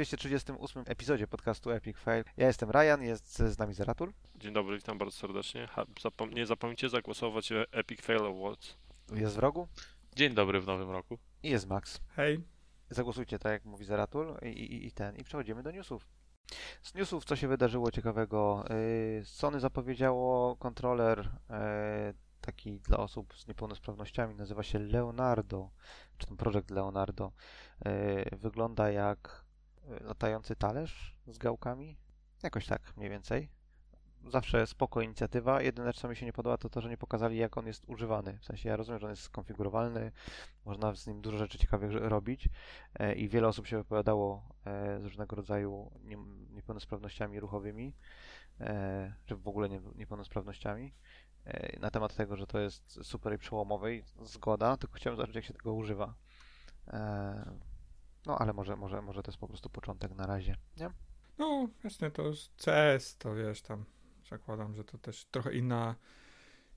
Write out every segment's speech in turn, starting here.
dobry, witamy w 238 epizodzie podcastu Epic Fail. Ja jestem Ryan, jest z nami Zeratul. Dzień dobry, witam bardzo serdecznie. Zapom nie zapomnijcie zagłosować Epic Fail Awards. Jest w rogu. Dzień dobry w nowym roku. I jest Max. Hej. Zagłosujcie tak, jak mówi Zeratul i, i, i ten. I przechodzimy do newsów. Z newsów, co się wydarzyło ciekawego. Yy, Sony zapowiedziało kontroler yy, taki dla osób z niepełnosprawnościami, nazywa się Leonardo, czy ten projekt Leonardo. Yy, wygląda jak latający talerz z gałkami. Jakoś tak mniej więcej. Zawsze spoko inicjatywa. Jedyne, co mi się nie podoba, to to, że nie pokazali, jak on jest używany. W sensie ja rozumiem, że on jest skonfigurowalny, można z nim dużo rzeczy ciekawych robić i wiele osób się wypowiadało z różnego rodzaju niepełnosprawnościami ruchowymi, czy w ogóle niepełnosprawnościami na temat tego, że to jest super i przełomowe i zgoda, tylko chciałem zobaczyć, jak się tego używa. No, ale może, może, może to jest po prostu początek na razie, nie? No, jasne, to jest CS, to wiesz, tam zakładam, że to też trochę inna,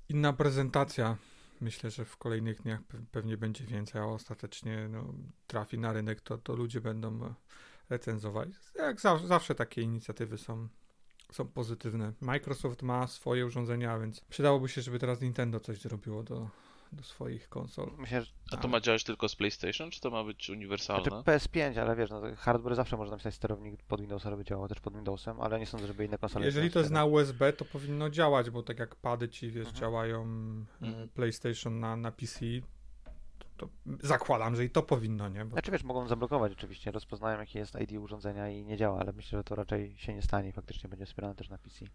inna prezentacja. Myślę, że w kolejnych dniach pewnie będzie więcej, a ostatecznie no, trafi na rynek, to, to ludzie będą recenzować. Jak zawsze takie inicjatywy są są pozytywne. Microsoft ma swoje urządzenia, więc przydałoby się, żeby teraz Nintendo coś zrobiło do, do swoich konsol. Myślę, że... A to ma działać tylko z PlayStation, czy to ma być uniwersalne? Znaczy PS5, ale wiesz, no, hardware zawsze można napisać sterownik pod Windowsa, żeby działał też pod Windowsem, ale nie sądzę, żeby inne konsole... Jeżeli to jest na USB, to powinno działać, bo tak jak pady ci, wiesz, mhm. działają mhm. PlayStation na, na PC, to zakładam, że i to powinno, nie? Bo... Znaczy wiesz, mogą zablokować oczywiście, rozpoznają jaki jest ID urządzenia i nie działa, ale myślę, że to raczej się nie stanie i faktycznie będzie wspierane też na PC.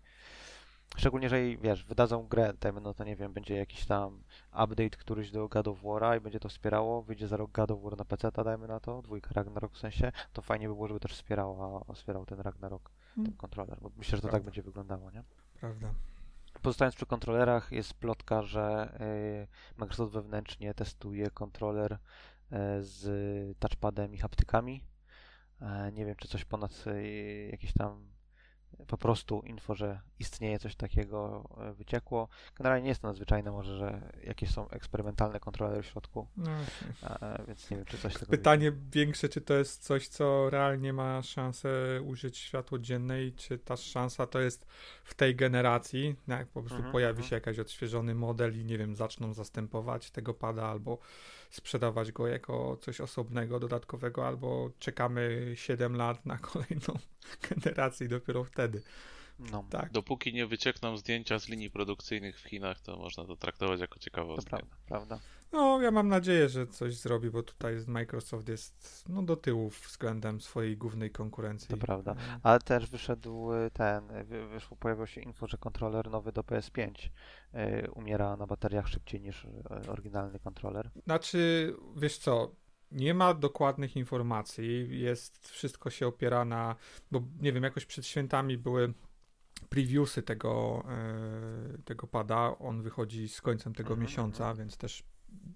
Szczególnie, jeżeli wiesz, wydadzą grę, no to nie wiem, będzie jakiś tam update któryś do God of War'a i będzie to wspierało, wyjdzie za rok God of War na PC, dajmy na to, dwójka Ragnarok w sensie, to fajnie by było, żeby też wspierało, a wspierał ten Ragnarok, hmm. ten kontroler, bo myślę, że to tak Prawda. tak będzie wyglądało, nie? Prawda. Pozostając przy kontrolerach, jest plotka, że y, Microsoft wewnętrznie testuje kontroler y, z touchpadem i haptykami. E, nie wiem, czy coś ponad y, jakieś tam po prostu info, że istnieje coś takiego e, wyciekło. Generalnie nie jest to nadzwyczajne, może, że jakieś są eksperymentalne kontrolery w środku, no. A, więc nie wiem, czy coś tego Pytanie większe, czy to jest coś, co realnie ma szansę użyć światło dzienne i czy ta szansa to jest w tej generacji, no jak po prostu mhm, pojawi mhm. się jakiś odświeżony model i nie wiem, zaczną zastępować tego pada albo sprzedawać go jako coś osobnego, dodatkowego, albo czekamy 7 lat na kolejną generację i dopiero wtedy. No. Tak. Dopóki nie wyciekną zdjęcia z linii produkcyjnych w Chinach, to można to traktować jako ciekawostkę. To prawda. No, ja mam nadzieję, że coś zrobi, bo tutaj Microsoft jest no, do tyłu względem swojej głównej konkurencji. To prawda. Mm. Ale też wyszedł y, ten, wyszło, pojawił się info, że kontroler nowy do PS5 y, umiera na bateriach szybciej niż y, oryginalny kontroler. Znaczy, wiesz co, nie ma dokładnych informacji, jest, wszystko się opiera na, bo nie wiem, jakoś przed świętami były previewsy tego, tego pada, on wychodzi z końcem tego mhm, miesiąca, mhm. więc też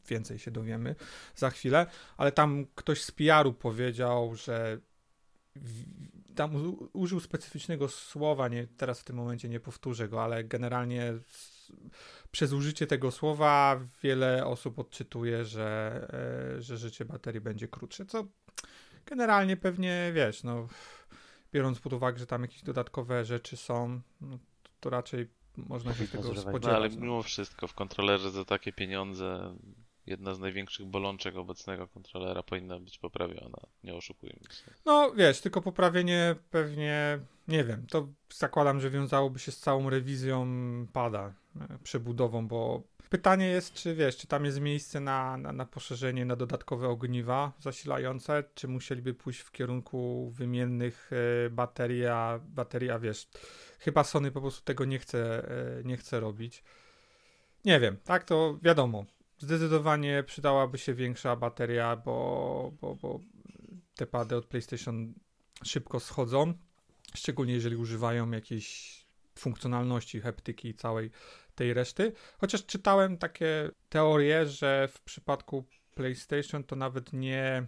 więcej się dowiemy za chwilę, ale tam ktoś z PR-u powiedział, że tam użył specyficznego słowa, nie, teraz w tym momencie nie powtórzę go, ale generalnie przez użycie tego słowa wiele osób odczytuje, że, e, że życie baterii będzie krótsze, co generalnie pewnie wiesz, no biorąc pod uwagę, że tam jakieś dodatkowe rzeczy są, no, to raczej można się tego spodziewać. No, ale mimo wszystko w kontrolerze za takie pieniądze jedna z największych bolączek obecnego kontrolera powinna być poprawiona. Nie oszukujmy się. No wiesz, tylko poprawienie pewnie, nie wiem, to zakładam, że wiązałoby się z całą rewizją pada, e, przebudową, bo pytanie jest, czy wiesz, czy tam jest miejsce na, na, na poszerzenie, na dodatkowe ogniwa zasilające, czy musieliby pójść w kierunku wymiennych y, baterii, a, wiesz, chyba Sony po prostu tego nie chce, y, nie chce robić. Nie wiem, tak to wiadomo. Zdecydowanie przydałaby się większa bateria, bo, bo, bo te pady od PlayStation szybko schodzą, szczególnie jeżeli używają jakiejś funkcjonalności heptyki i całej tej reszty. Chociaż czytałem takie teorie, że w przypadku PlayStation to nawet nie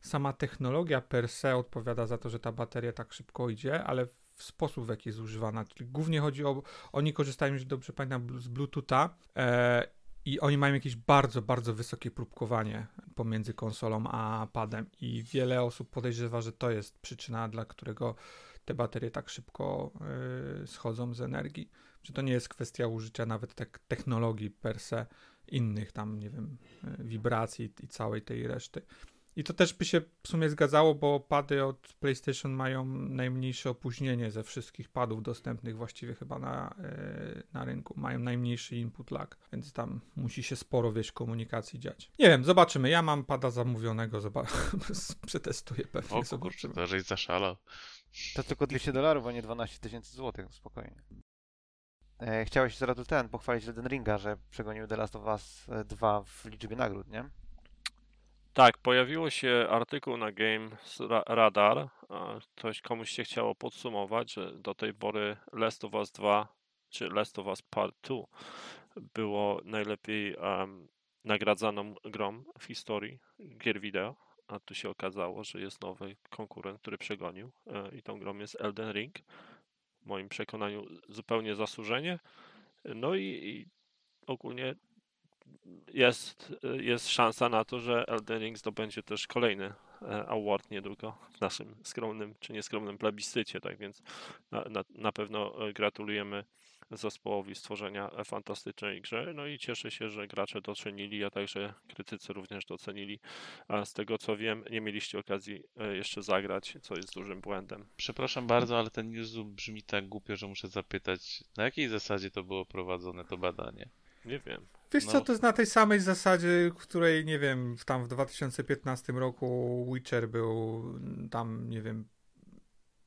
sama technologia per se odpowiada za to, że ta bateria tak szybko idzie, ale w sposób, w jaki jest używana. Czyli głównie chodzi o. Oni korzystają, jeśli dobrze pamiętam, z Bluetootha. E, i oni mają jakieś bardzo, bardzo wysokie próbkowanie pomiędzy konsolą a padem i wiele osób podejrzewa, że to jest przyczyna, dla którego te baterie tak szybko y, schodzą z energii. Że to nie jest kwestia użycia nawet tak technologii per se, innych tam, nie wiem, y, wibracji i całej tej reszty. I to też by się w sumie zgadzało, bo pady od PlayStation mają najmniejsze opóźnienie ze wszystkich padów dostępnych właściwie chyba na, yy, na rynku. Mają najmniejszy input lag, więc tam musi się sporo wieś komunikacji dziać. Nie wiem, zobaczymy. Ja mam pada zamówionego, zoba- przetestuję pewnie, O kurczę, zobaczymy. zaszalał. To tylko 200 dolarów, a nie 12 tysięcy złotych, spokojnie. E, chciałeś zaraz ten pochwalić Elden Ringa, że przegonił The Last of Us 2 w liczbie nagród, nie? Tak, pojawiło się artykuł na Games Ra- Radar. Ktoś komuś się chciało podsumować, że do tej pory Last of Us 2 czy Last of Us Part 2 było najlepiej em, nagradzaną grą w historii gier wideo. A tu się okazało, że jest nowy konkurent, który przegonił e, i tą grą jest Elden Ring. W moim przekonaniu zupełnie zasłużenie. No i, i ogólnie jest, jest szansa na to, że Elden Ring zdobędzie też kolejny e, award niedługo w naszym skromnym czy nieskromnym plebiscycie, tak więc na, na, na pewno e, gratulujemy zespołowi stworzenia e, fantastycznej grze, no i cieszę się, że gracze docenili, a także krytycy również docenili, a z tego co wiem, nie mieliście okazji e, jeszcze zagrać, co jest dużym błędem. Przepraszam bardzo, ale ten news brzmi tak głupio, że muszę zapytać, na jakiej zasadzie to było prowadzone to badanie? Nie wiem. Wiesz No. co, to jest na tej samej zasadzie, której, nie wiem, w- tam w 2015 roku Witcher był mm, tam, nie wiem,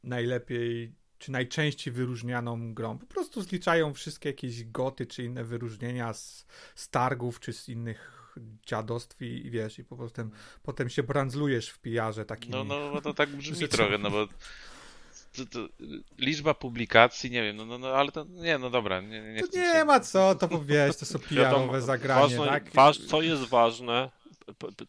najlepiej czy najczęściej wyróżnianą grą. Po prostu zliczają wszystkie jakieś goty czy inne wyróżnienia z, z targów czy z innych dziadostw i, i wiesz, i po prostu potem się brandzlujesz w pijarze takimi. No, no, bo to tak brzmi trochę, no bo to, to, liczba publikacji, nie wiem, no, no, no ale to, nie, no dobra, nie, nie, To nie się- ma co, to wiesz, to są pijarowe zagranie, ważne, tak? waż, co jest ważne,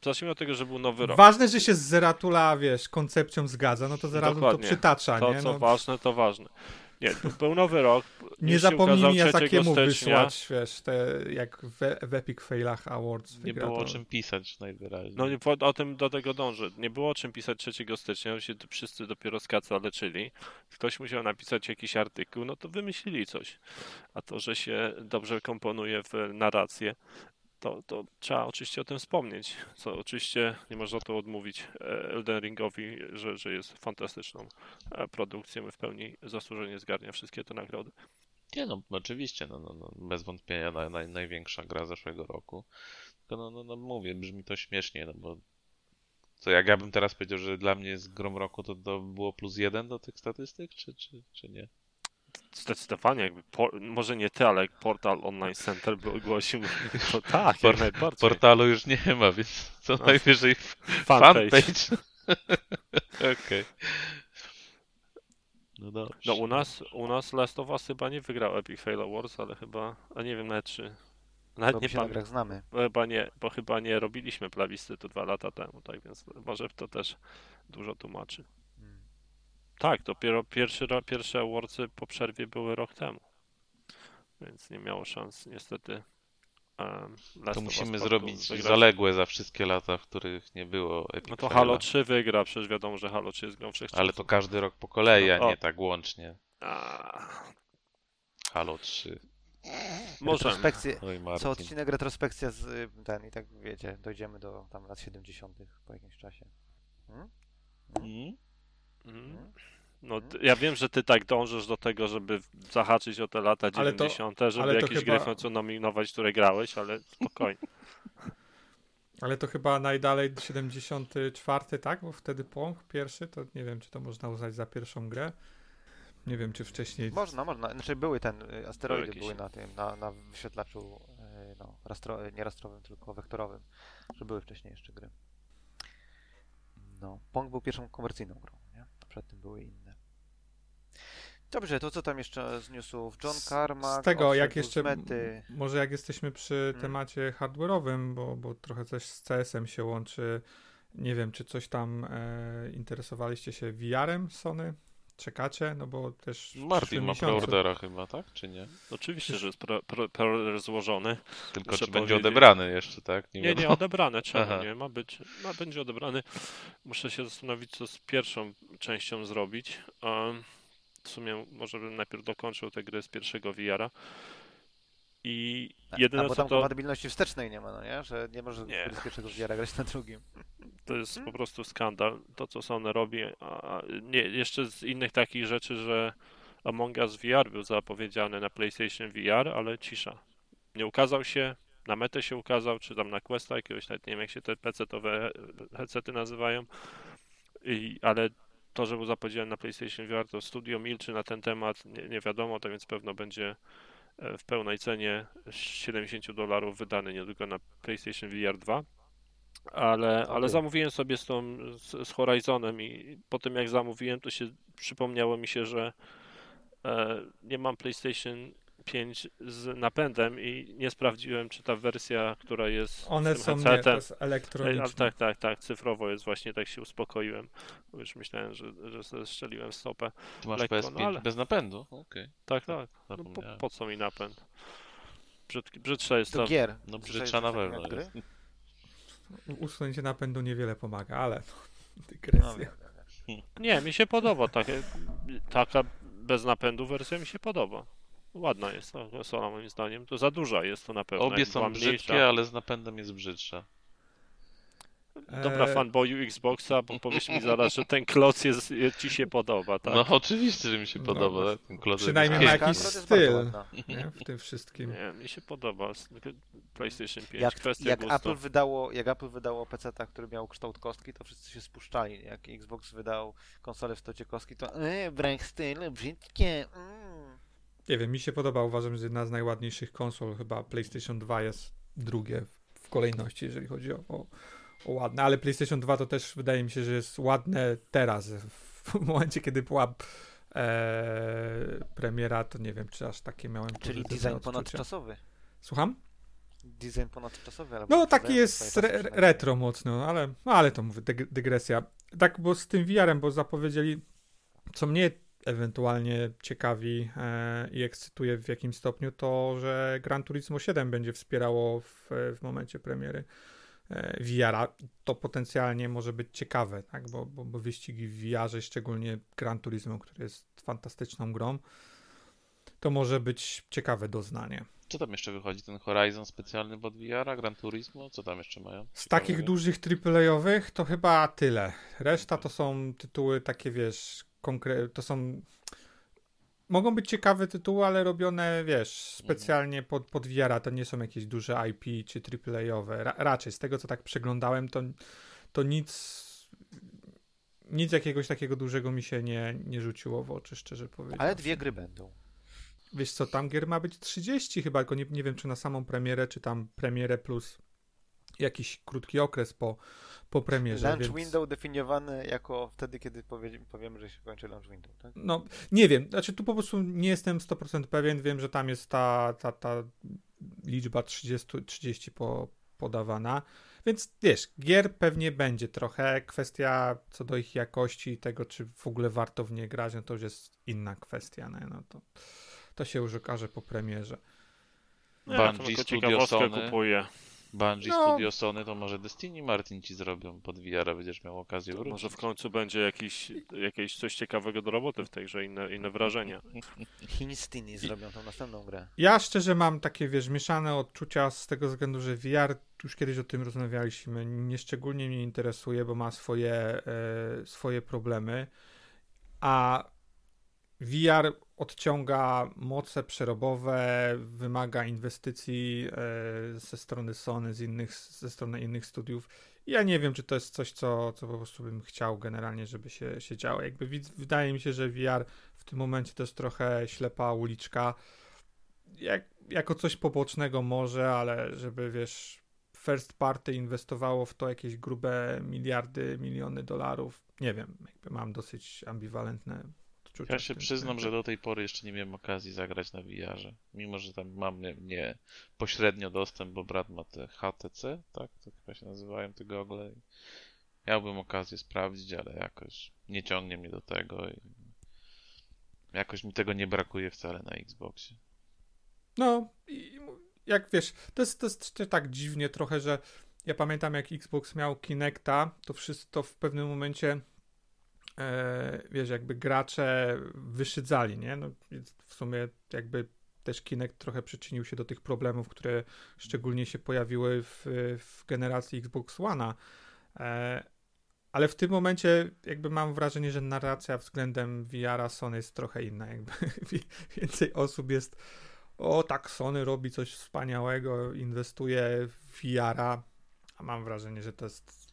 zacznijmy od tego, że był nowy rok. Ważne, że się z Zeratula, wiesz, koncepcją zgadza, no to Zeratul to Dokładnie. przytacza, To, nie? co No, ważne, to ważne. Nie, to był nowy rok. nie zapomnij ukazał mi 3 Jasakiemu stycznia. wysłać, wiesz, te, jak w, w Epic Failach Awards Nie było o to- czym pisać najwyraźniej. No nie, po- o tym do tego dążę. Nie było o czym pisać 3 stycznia, się wszyscy dopiero z kaca leczyli. Ktoś musiał napisać jakiś artykuł, no to wymyślili coś. A to, że się dobrze komponuje w narrację, to, to trzeba oczywiście o tym wspomnieć. Co oczywiście nie można to odmówić e, Elden Ringowi, że, że jest fantastyczną e, produkcją i w pełni zasłużenie zgarnia wszystkie te nagrody. Nie no, oczywiście, no, no, no bez wątpienia naj, naj, największa gra zeszłego roku. Tylko no, no, no mówię, brzmi to śmiesznie, no bo co jak ja bym teraz powiedział, że dla mnie jest grom roku, to to było plus jeden do tych statystyk, czy, czy, czy nie? Zdecydowanie, jakby por- może nie ty, ale portal Online Center by ogłosił, to tak, Por-. Portalu już nie ma, więc co No. najwyżej Fanpage. fanpage. Okej. No dobrze. No u nas, u nas Last of Us chyba nie wygrał Epic Fail Awards, ale chyba, a nie wiem nawet czy, nawet Bo nie pamiętam, grach znamy. chyba nie, bo chyba nie robiliśmy plebiscytu dwa lata temu, tak więc może to też dużo tłumaczy. Tak, dopiero pierwszy, pierwsze awardsy po przerwie były rok temu, więc nie miało szans niestety um, To musimy zrobić wygrać. zaległe za wszystkie lata, w których nie było Epic No to Faila. Halo 3 wygra, przecież wiadomo, że Halo 3 jest grą wszechczasów. Ale to każdy rok po kolei, a No, nie tak łącznie. A, Halo 3. Możemy. Retrospekcje, Oj co odcinek retrospekcja z y, ten i tak wiecie, dojdziemy do tam lat 70. po jakimś czasie. Hmm? Mm? Mm. No, ty- ja wiem, że ty tak dążysz do tego, żeby zahaczyć o te lata Ale to- 90., żeby jakieś chyba- gry w końcu nominować, które grałeś, ale spokojnie. Ale to chyba najdalej 74, tak? Bo wtedy Pong pierwszy, to nie wiem, czy to można uznać za pierwszą grę. Nie wiem, czy wcześniej... Można, można. Znaczy były ten, y, asteroidy jakieś. były na tym, na, na wyświetlaczu, y, no, rastro, nie rastrowym, tylko wektorowym, że były wcześniej jeszcze gry. No, Pong był pierwszą komercyjną grą, nie? Przed tym były inne. Dobrze, to co tam jeszcze z newsów? John Carmack, Z tego, jak jeszcze... mety. Może jak jesteśmy przy Hmm. temacie hardware'owym, bo, bo trochę coś z CS-em się łączy. Nie wiem, czy coś tam e, interesowaliście się VR-em Sony? czekacie? No bo też. w Martin ma miesiącu. preordera chyba, tak? Czy nie? Oczywiście, że jest pro złożony. Tylko czy będzie powiedzieć- odebrany jeszcze, tak? Nie, nie, wiadomo. odebrane. Czemu Aha. nie? Ma być, ma, będzie odebrany. Muszę się zastanowić, co z pierwszą częścią zrobić. Um, w sumie może bym najpierw dokończył tę grę z pierwszego VR-a. I A jedyne bo co tam to, kompatybilności wstecznej nie ma, no nie? Że nie możesz Nie. z pierwszego VR grać na drugim. to jest po prostu skandal, to co Sony robi. A, a nie, jeszcze z innych takich rzeczy, że Among Us VR był zapowiedziany na PlayStation VR, ale cisza. Nie ukazał się, na metę się ukazał, czy tam na Questa jakiegoś, nawet nie wiem jak się te PC-towe headsety nazywają, I, ale to, że był zapowiedziany na PlayStation VR, to studio milczy na ten temat, nie, nie wiadomo, to więc pewno będzie e, w pełnej cenie 70 dolarów wydany niedługo na PlayStation VR 2. Ale, ale Okej. zamówiłem sobie z tą z, z Horizonem i po tym jak zamówiłem, to się przypomniało mi się, że e, nie mam PlayStation 5 z napędem i nie sprawdziłem, czy ta wersja, która jest One z tym są nie, to jest elektroniczne. tak, tak, tak, cyfrowo jest właśnie, tak się uspokoiłem. Bo już myślałem, że, że sobie strzeliłem stopę. Ty masz lekko, PS5 no ale- bez napędu? Okej. Tak, tak. No, po, po co mi napęd? Brzydki, brzydsza jest Do ta... gier. No brzydsza na pewno. Usunięcie napędu niewiele pomaga, ale no, No, dygresja. wiem. Nie, mi się podoba. Takie, taka bez napędu wersja mi się podoba. Ładna jest ta konsola moim zdaniem. To za duża jest to na pewno. Obie są mniejsza. brzydkie, ale z napędem jest brzydsza. Dobra, E, fanboyu Xboxa, bo powiesz mi zaraz, że ten kloc jest, ci się podoba, tak? No oczywiście, że mi się No, podoba. tak? Ten klocek przynajmniej jest ma jakiś akurat jest bardzo styl. ładna. Nie? W tym wszystkim. Nie, mi się podoba. PlayStation 5, Jak, kwestia jak. Apple wydało, jak Apple wydało PC, który miał kształt kostki, to wszyscy się spuszczali. Jak Xbox wydał konsolę w kształcie kostki, to yy, brak stylu, brzydkie. Mm. Nie wiem, mi się podoba. Uważam, że jedna z najładniejszych konsol, chyba PlayStation 2 jest drugie w kolejności, jeżeli chodzi o, o, o ładne. Ale PlayStation 2 to też wydaje mi się, że jest ładne teraz. W momencie, kiedy była e, premiera, to nie wiem, czy aż takie miałem Czyli design odczucia. ponadczasowy. Słucham? Design ponadczasowy, ale No taki jest re retro mocno, no, ale, no, ale to mówię, dyg dygresja. Tak, bo z tym VR-em, bo zapowiedzieli, co mnie ewentualnie ciekawi e, i ekscytuje w jakimś stopniu, to, że Gran Turismo 7 będzie wspierało w, w momencie premiery e, VR-a. To potencjalnie może być ciekawe, tak, bo, bo, bo wyścigi w VR-ze, szczególnie Gran Turismo, który jest fantastyczną grą, to może być ciekawe doznanie. Co tam jeszcze wychodzi? Ten Horizon specjalny pod VR-a, Gran Turismo? Co tam jeszcze mają? Z takich dużych AAA-owych to chyba tyle. Reszta to są tytuły takie, wiesz, konkre- to są... Mogą być ciekawe tytuły, ale robione, wiesz, specjalnie pod, pod VR-a. To nie są jakieś duże IP czy AAA-owe. Ra- raczej, z tego co tak przeglądałem, to, to nic... Nic jakiegoś takiego dużego mi się nie, nie rzuciło w oczy, szczerze powiedziawszy. Ale dwie gry będą. Wiesz co, tam gier ma być 30 chyba, tylko nie, nie wiem czy na samą premierę, czy tam premierę plus jakiś krótki okres po, po premierze, Launch więc... window definiowany jako wtedy, kiedy powie, powiemy, że się kończy launch window, tak? No, nie wiem, znaczy tu po prostu nie jestem 100% pewien, wiem, że tam jest ta, ta, ta liczba 30, 30 po, podawana, więc wiesz, gier pewnie będzie trochę, kwestia co do ich jakości i tego, czy w ogóle warto w nie grać, no to już jest inna kwestia, no, no to, to się już okaże po premierze. Nie, to Bungie tylko Studio ciekawostkę Sony. kupuję. Bungie No. Studio Sony to może Destiny Martin ci zrobią pod VR-a, będziesz miał okazję wrócić. Może w końcu będzie jakiś, jakieś coś ciekawego do roboty w tej grze, inne, inne wrażenia. Hinstini zrobią tą następną grę. Ja szczerze mam takie, wiesz, mieszane odczucia z tego względu, że VR, już kiedyś o tym rozmawialiśmy, nieszczególnie mnie interesuje, bo ma swoje, e, swoje problemy, a VR odciąga moce przerobowe, wymaga inwestycji e, ze strony Sony, z innych, ze strony innych studiów. Ja nie wiem, czy to jest coś, co, co po prostu bym chciał generalnie, żeby się, się działo. Jakby wydaje mi się, że VR w tym momencie to jest trochę ślepa uliczka. Jak, jako coś pobocznego może, ale żeby wiesz, first party inwestowało w to jakieś grube miliardy, miliony dolarów. Nie wiem, jakby mam dosyć ambiwalentne odczucia. Ja się przyznam, że do tej pory jeszcze nie miałem okazji zagrać na VR-ze. Mimo, że tam mam nie, nie pośrednio dostęp, bo brat ma te HTC, tak? To chyba się nazywają te gogle. Miałbym okazję sprawdzić, ale jakoś nie ciągnie mnie do tego. I Jakoś mi tego nie brakuje wcale na Xboxie. No, i jak wiesz, to jest, to jest tak dziwnie trochę, że ja pamiętam jak Xbox miał Kinecta, to wszystko w pewnym momencie e, wiesz, jakby gracze wyszydzali, nie? No, w sumie jakby też Kinect trochę przyczynił się do tych problemów, które szczególnie się pojawiły w, w generacji Xbox One'a. E, ale w tym momencie jakby mam wrażenie, że narracja względem VR-a Sony jest trochę inna. Jakby więcej osób jest o tak, Sony robi coś wspaniałego, inwestuje w VR-a, a mam wrażenie, że to jest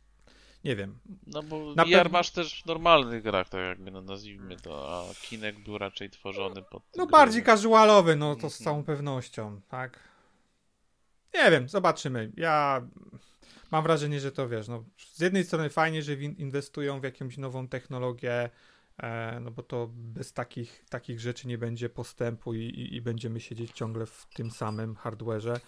nie wiem. No bo Na VR pewno- masz też w normalnych grach, tak jakby no nazwijmy to, a Kinect był raczej tworzony pod... No gry. bardziej casualowy, no to z Mhm. całą pewnością, tak. Nie wiem, zobaczymy. Ja mam wrażenie, że to wiesz, no z jednej strony fajnie, że inwestują w jakąś nową technologię, e, no bo to bez takich, takich rzeczy nie będzie postępu i, i, i będziemy siedzieć ciągle w tym samym hardware'ze.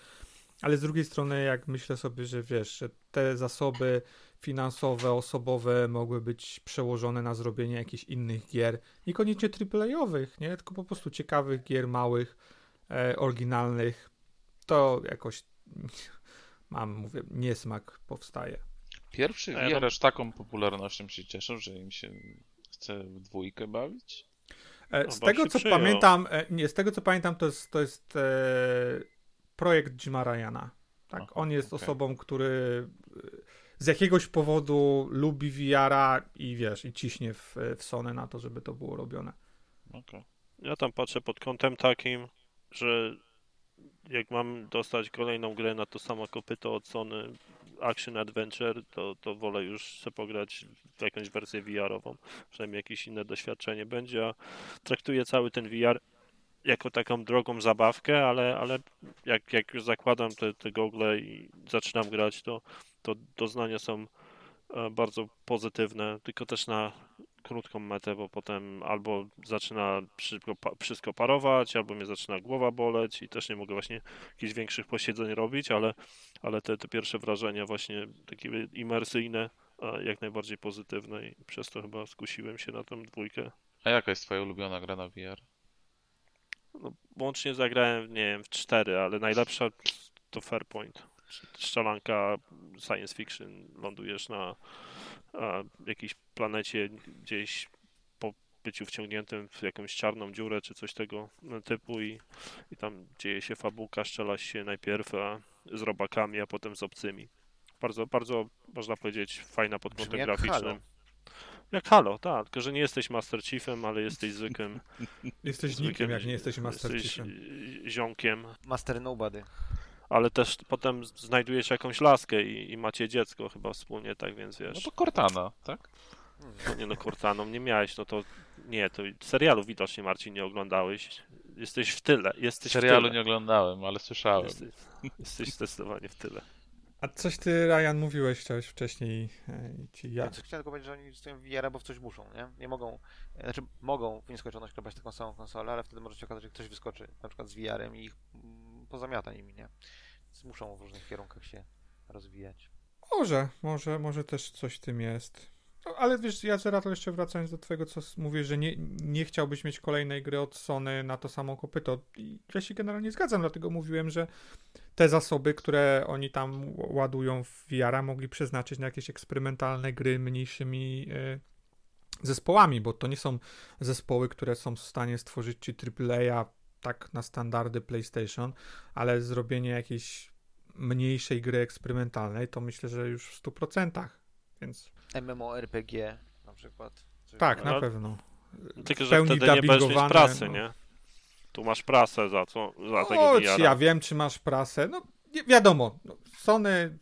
Ale z drugiej strony, jak myślę sobie, że wiesz, że te zasoby finansowe, osobowe mogły być przełożone na zrobienie jakichś innych gier, niekoniecznie AAA-owych, nie? Tylko po prostu ciekawych gier, małych, e, oryginalnych, to jakoś mam, mówię, niesmak powstaje. Pierwszy ja VR aż taką popularnością się cieszą, że im się chce w dwójkę bawić? E, No, z tego co przyjął. pamiętam, e, nie, z tego co pamiętam, to jest, to jest e, projekt Jima Ryana. Tak, Aha, on jest okej. osobą, który z jakiegoś powodu lubi VR-a i wiesz, i ciśnie w, w Sony na to, żeby to było robione. Okej. Ja tam patrzę pod kątem takim, że jak mam dostać kolejną grę na to samo kopyto od Sony Action Adventure, to, to wolę już sobie pograć w jakąś wersję VR-ową. Przynajmniej jakieś inne doświadczenie będzie, a traktuję cały ten VR jako taką drogą zabawkę, ale, ale jak, jak już zakładam te, te gogle i zaczynam grać, to, to doznania są e, bardzo pozytywne, tylko też na krótką metę, bo potem albo zaczyna wszystko, pa- wszystko parować, albo mnie zaczyna głowa boleć i też nie mogę właśnie jakichś większych posiedzeń robić, ale, ale te, te pierwsze wrażenia właśnie takie imersyjne, jak najbardziej pozytywne i przez to chyba skusiłem się na tą dwójkę. A jaka jest twoja ulubiona gra na VR? No, łącznie zagrałem, nie wiem, w cztery, ale najlepsza to Fairpoint. Strzelanka science fiction, lądujesz na a, jakiejś planecie gdzieś po byciu wciągniętym w jakąś czarną dziurę czy coś tego typu i, i tam dzieje się fabułka, strzela się najpierw a, z robakami, a potem z obcymi. Bardzo, bardzo, można powiedzieć, fajna pod kątem jak graficznym. Halo. Jak Halo, tak, tylko że nie jesteś Master Chiefem, ale jesteś zwykłym Jesteś zwykłym nikim, jak nie jesteś Master jesteś Chiefem. ziomkiem, Master Nobody. Ale też potem znajdujesz jakąś laskę i, i macie dziecko chyba wspólnie, tak więc No wiesz, to Cortana, tak? No nie no Cortaną nie miałeś, no to nie, to serialu widocznie Marcin nie oglądałeś, jesteś w tyle, jesteś Serialu w tyle. nie oglądałem, ale słyszałem. Jesteś, jesteś zdecydowanie w tyle. A coś ty, Ryan, mówiłeś, chciałeś wcześniej e, ci ja. Ja chciałem tylko powiedzieć, że oni inwestują w VR, bo w coś muszą, nie? Nie mogą, znaczy mogą w nieskończoność klepać taką samą konsolę, ale wtedy może się okazać, że ktoś wyskoczy na przykład z VR-em i ich mm, pozamiata nimi, nie? Muszą w różnych kierunkach się rozwijać. Może, może, może też coś w tym jest. No, ale wiesz, ja Zerato jeszcze wracając do twojego, co mówisz, że nie, nie chciałbyś mieć kolejnej gry od Sony na to samo kopyto. Ja się generalnie zgadzam, dlatego mówiłem, że te zasoby, które oni tam ładują w VR-a, mogli przeznaczyć na jakieś eksperymentalne gry mniejszymi y, zespołami, bo to nie są zespoły, które są w stanie stworzyć ci AAA tak na standardy PlayStation, ale zrobienie jakiejś mniejszej gry eksperymentalnej, to myślę, że już w 100%. Więc MMORPG na przykład. Tak, na No, pewno. Tylko, że wtedy nie będziesz mieć prasy, no. nie? Tu masz prasę za co? Za tego O, VR-a. czy ja wiem, czy masz prasę. No, wi- wiadomo, no, Sony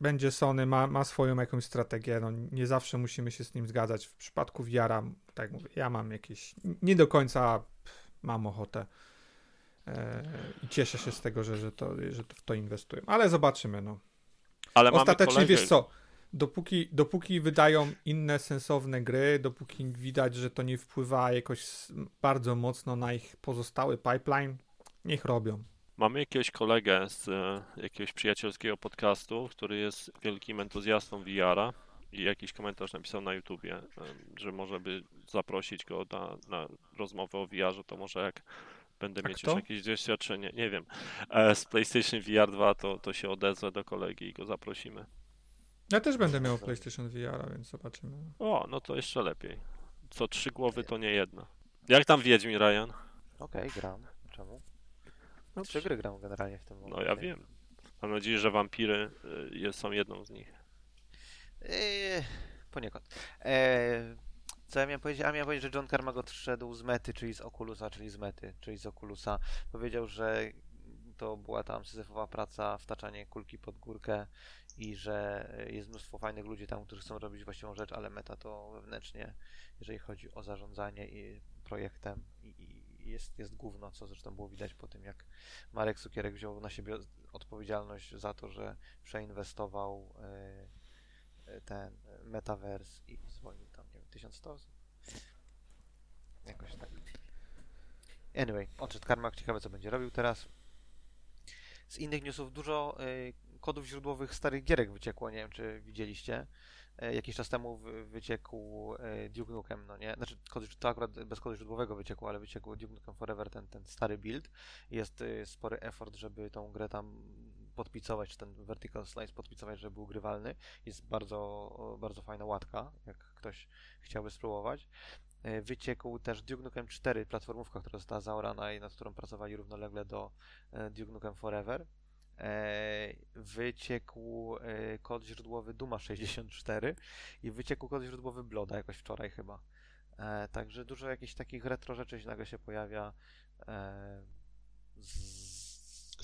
będzie Sony, ma, ma swoją jakąś strategię. No, nie zawsze musimy się z nim zgadzać. W przypadku VR-a, tak jak mówię, ja mam jakieś. Nie do końca pff, mam ochotę. E, I cieszę się z tego, że, że, to, że w to inwestują. Ale zobaczymy. No. Ale Ostatecznie wiesz co, dopóki, dopóki wydają inne sensowne gry, dopóki widać, że to nie wpływa jakoś bardzo mocno na ich pozostały pipeline, niech robią. Mamy jakiegoś kolegę z e, jakiegoś przyjacielskiego podcastu, który jest wielkim entuzjastą VR-a i jakiś komentarz napisał na YouTubie, e, że może by zaprosić go na, na rozmowę o VR-ze, to może jak będę A mieć kto? już jakieś doświadczenie, nie wiem, e, z PlayStation VR 2, to, to się odezwę do kolegi i go zaprosimy. Ja też będę miał PlayStation VR, więc zobaczymy. O, no to jeszcze lepiej. Co trzy głowy to nie jedna. Jak tam Wiedźmin, Ryan? Okej, gram. Czemu? No, Trzy gry gram generalnie w tym momencie. No ja wiem. Mam nadzieję, że wampiry y, jest- są jedną z nich. Eee, poniekąd. Eee, co ja miałem powiedzieć? A miałem powiedzieć, że John Carmack odszedł z mety, czyli z Oculusa, czyli z mety, czyli z Oculusa. Powiedział, że to była tam syzyfowa praca, wtaczanie kulki pod górkę i że jest mnóstwo fajnych ludzi tam, którzy chcą robić właściwą rzecz, ale meta to wewnętrznie, jeżeli chodzi o zarządzanie i projektem i, i jest, jest gówno, co zresztą było widać po tym, jak Marek Cukierek wziął na siebie odpowiedzialność za to, że przeinwestował e, ten e, metaverse i zwolnił 1100 osób. Jakoś tak. Anyway, odszedł Karmak, ciekawe co będzie robił teraz. Z innych newsów dużo y, kodów źródłowych starych gierek wyciekło, nie wiem czy widzieliście. E, Jakiś czas temu wy- wyciekł e, Duke Nukem, no nie? Znaczy, kod, to akurat bez kodu źródłowego wyciekło, ale wyciekł Duke Nukem Forever, ten, ten stary build. Jest y, spory effort, żeby tą grę tam podpicować, czy ten vertical slice podpicować, żeby był grywalny. Jest bardzo, bardzo fajna łatka, jak ktoś chciałby spróbować. E, Wyciekł też Duke Nukem 4, platformówka, która została zaorana i nad którą pracowali równolegle do e, Duke Nukem Forever. E, Wyciekł kod źródłowy Duma 64 i wyciekł kod źródłowy Bloda jakoś wczoraj chyba. Także dużo jakichś takich retro rzeczy nagle się pojawia. z-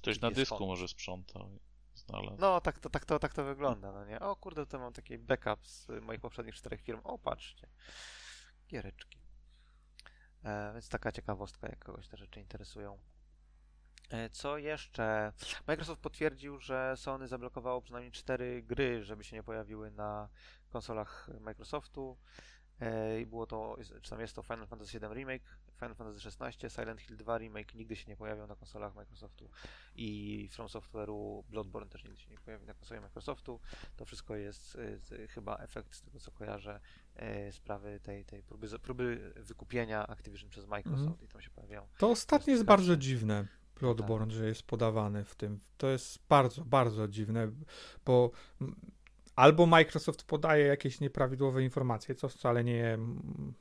Ktoś na dysku font. może sprzątał i znalazł. No, tak to, tak, to, tak to wygląda, no nie? O kurde, to mam taki backup z moich poprzednich czterech firm. O, patrzcie. Giereczki. E, więc taka ciekawostka, jak kogoś te rzeczy interesują. E, co jeszcze? Microsoft potwierdził, że Sony zablokowało przynajmniej cztery gry, żeby się nie pojawiły na konsolach Microsoftu. E, I było to, czy tam jest to Final Fantasy VII Remake, Final Fantasy XVI, Silent Hill 2 Remake nigdy się nie pojawią na konsolach Microsoftu i From Software'u Bloodborne też nigdy się nie pojawi na konsoli Microsoftu. To wszystko jest y, chyba efekt, z tego co kojarzę, y, sprawy tej, tej próby, próby wykupienia Activision przez Microsoft Mhm. i tam się pojawiają. To ostatnie jest bardzo dziwne. Bloodborne, że jest podawany w tym. To jest bardzo, bardzo dziwne, bo mm, albo Microsoft podaje jakieś nieprawidłowe informacje, co wcale nie mm,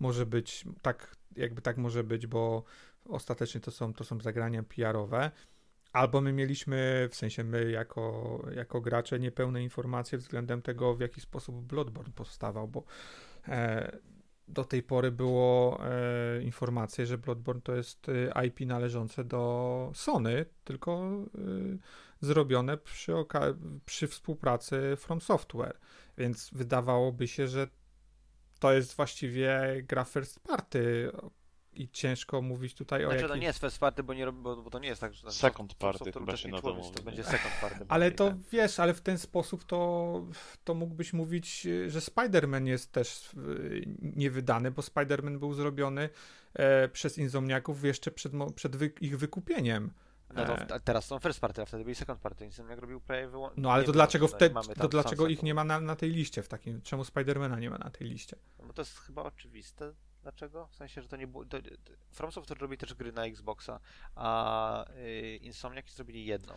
może być, tak jakby tak może być, bo ostatecznie to są, to są zagrania PR-owe, albo my mieliśmy, w sensie my jako, jako gracze, niepełne informacje względem tego, w jaki sposób Bloodborne powstawał, bo e, do tej pory było e, informacje, że Bloodborne to jest e, IP należące do Sony, tylko e, zrobione przy, przy współpracy From Software. Więc wydawałoby się, że to jest właściwie gra first party i ciężko mówić tutaj o Znaczy to nie jest first party, bo, nie, bo, bo to nie jest tak, że Second party Software chyba się na to mówi, To nie? będzie second party. Ale to tak. wiesz, ale w ten sposób to, to mógłbyś mówić, że Spider-Man jest też e, niewydany, bo Spider-Man był zrobiony e, przez Insomniaków jeszcze przed, przed wy, ich wykupieniem. No to E, teraz są first party, a wtedy byli second party, więc jak robił prawie wyłącznie. no ale to dlaczego, wtedy, to dlaczego ich nie ma na, na tej liście w takim, czemu Spidermana nie ma na tej liście? No bo to jest chyba oczywiste. Dlaczego? W sensie, że to nie było. To, From Software robi też gry na Xboxa, a y, Insomniac zrobili jedną.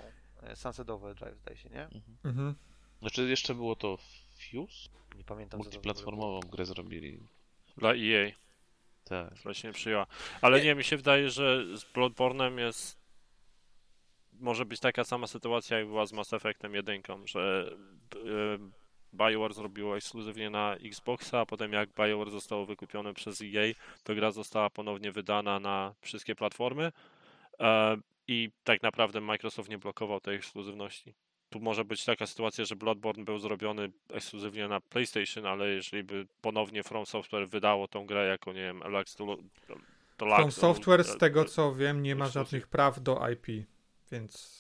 y, Sunset Overdrive, zdaje się, nie? Mhm. Znaczy jeszcze było to Fuse? Nie pamiętam. Multiplatformową grę zrobili. Dla EA, Tak. która się nie przyjęła. Ale nie, mi się wydaje, że z Bloodborne'em jest może być taka sama sytuacja, jak była z Mass Effectem 1, że e, BioWare zrobiło ekskluzywnie na Xboxa, a potem jak BioWare zostało wykupione przez EA, to gra została ponownie wydana na wszystkie platformy e, i tak naprawdę Microsoft nie blokował tej ekskluzywności. Tu może być taka sytuacja, że Bloodborne był zrobiony ekskluzywnie na PlayStation, ale jeżeli by ponownie From Software wydało tą grę jako, nie wiem, Alex to, From Software, z tego co wiem, nie ma żadnych praw do IP, więc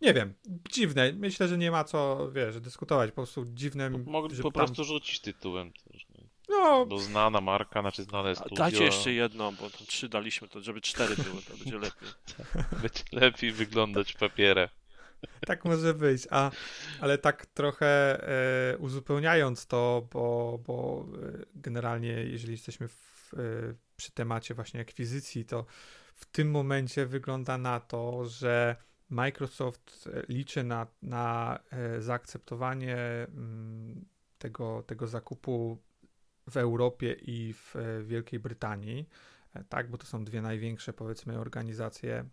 nie wiem, dziwne. Myślę, że nie ma co, wiesz, dyskutować. Po prostu dziwne, Mogli po tam- prostu rzucić tytułem też. No, Bo znana marka, znaczy znane studio. Dajcie jeszcze jedno, bo to trzy daliśmy, to żeby cztery były, to będzie lepiej. Będzie lepiej wyglądać w papierze. Tak może być, a, ale tak trochę e, uzupełniając to, bo, bo e, generalnie jeżeli jesteśmy w, e, przy temacie właśnie akwizycji, to w tym momencie wygląda na to, że Microsoft liczy na, na zaakceptowanie mm, tego, tego zakupu w Europie i w Wielkiej Brytanii, tak, bo to są dwie największe, powiedzmy, organizacje,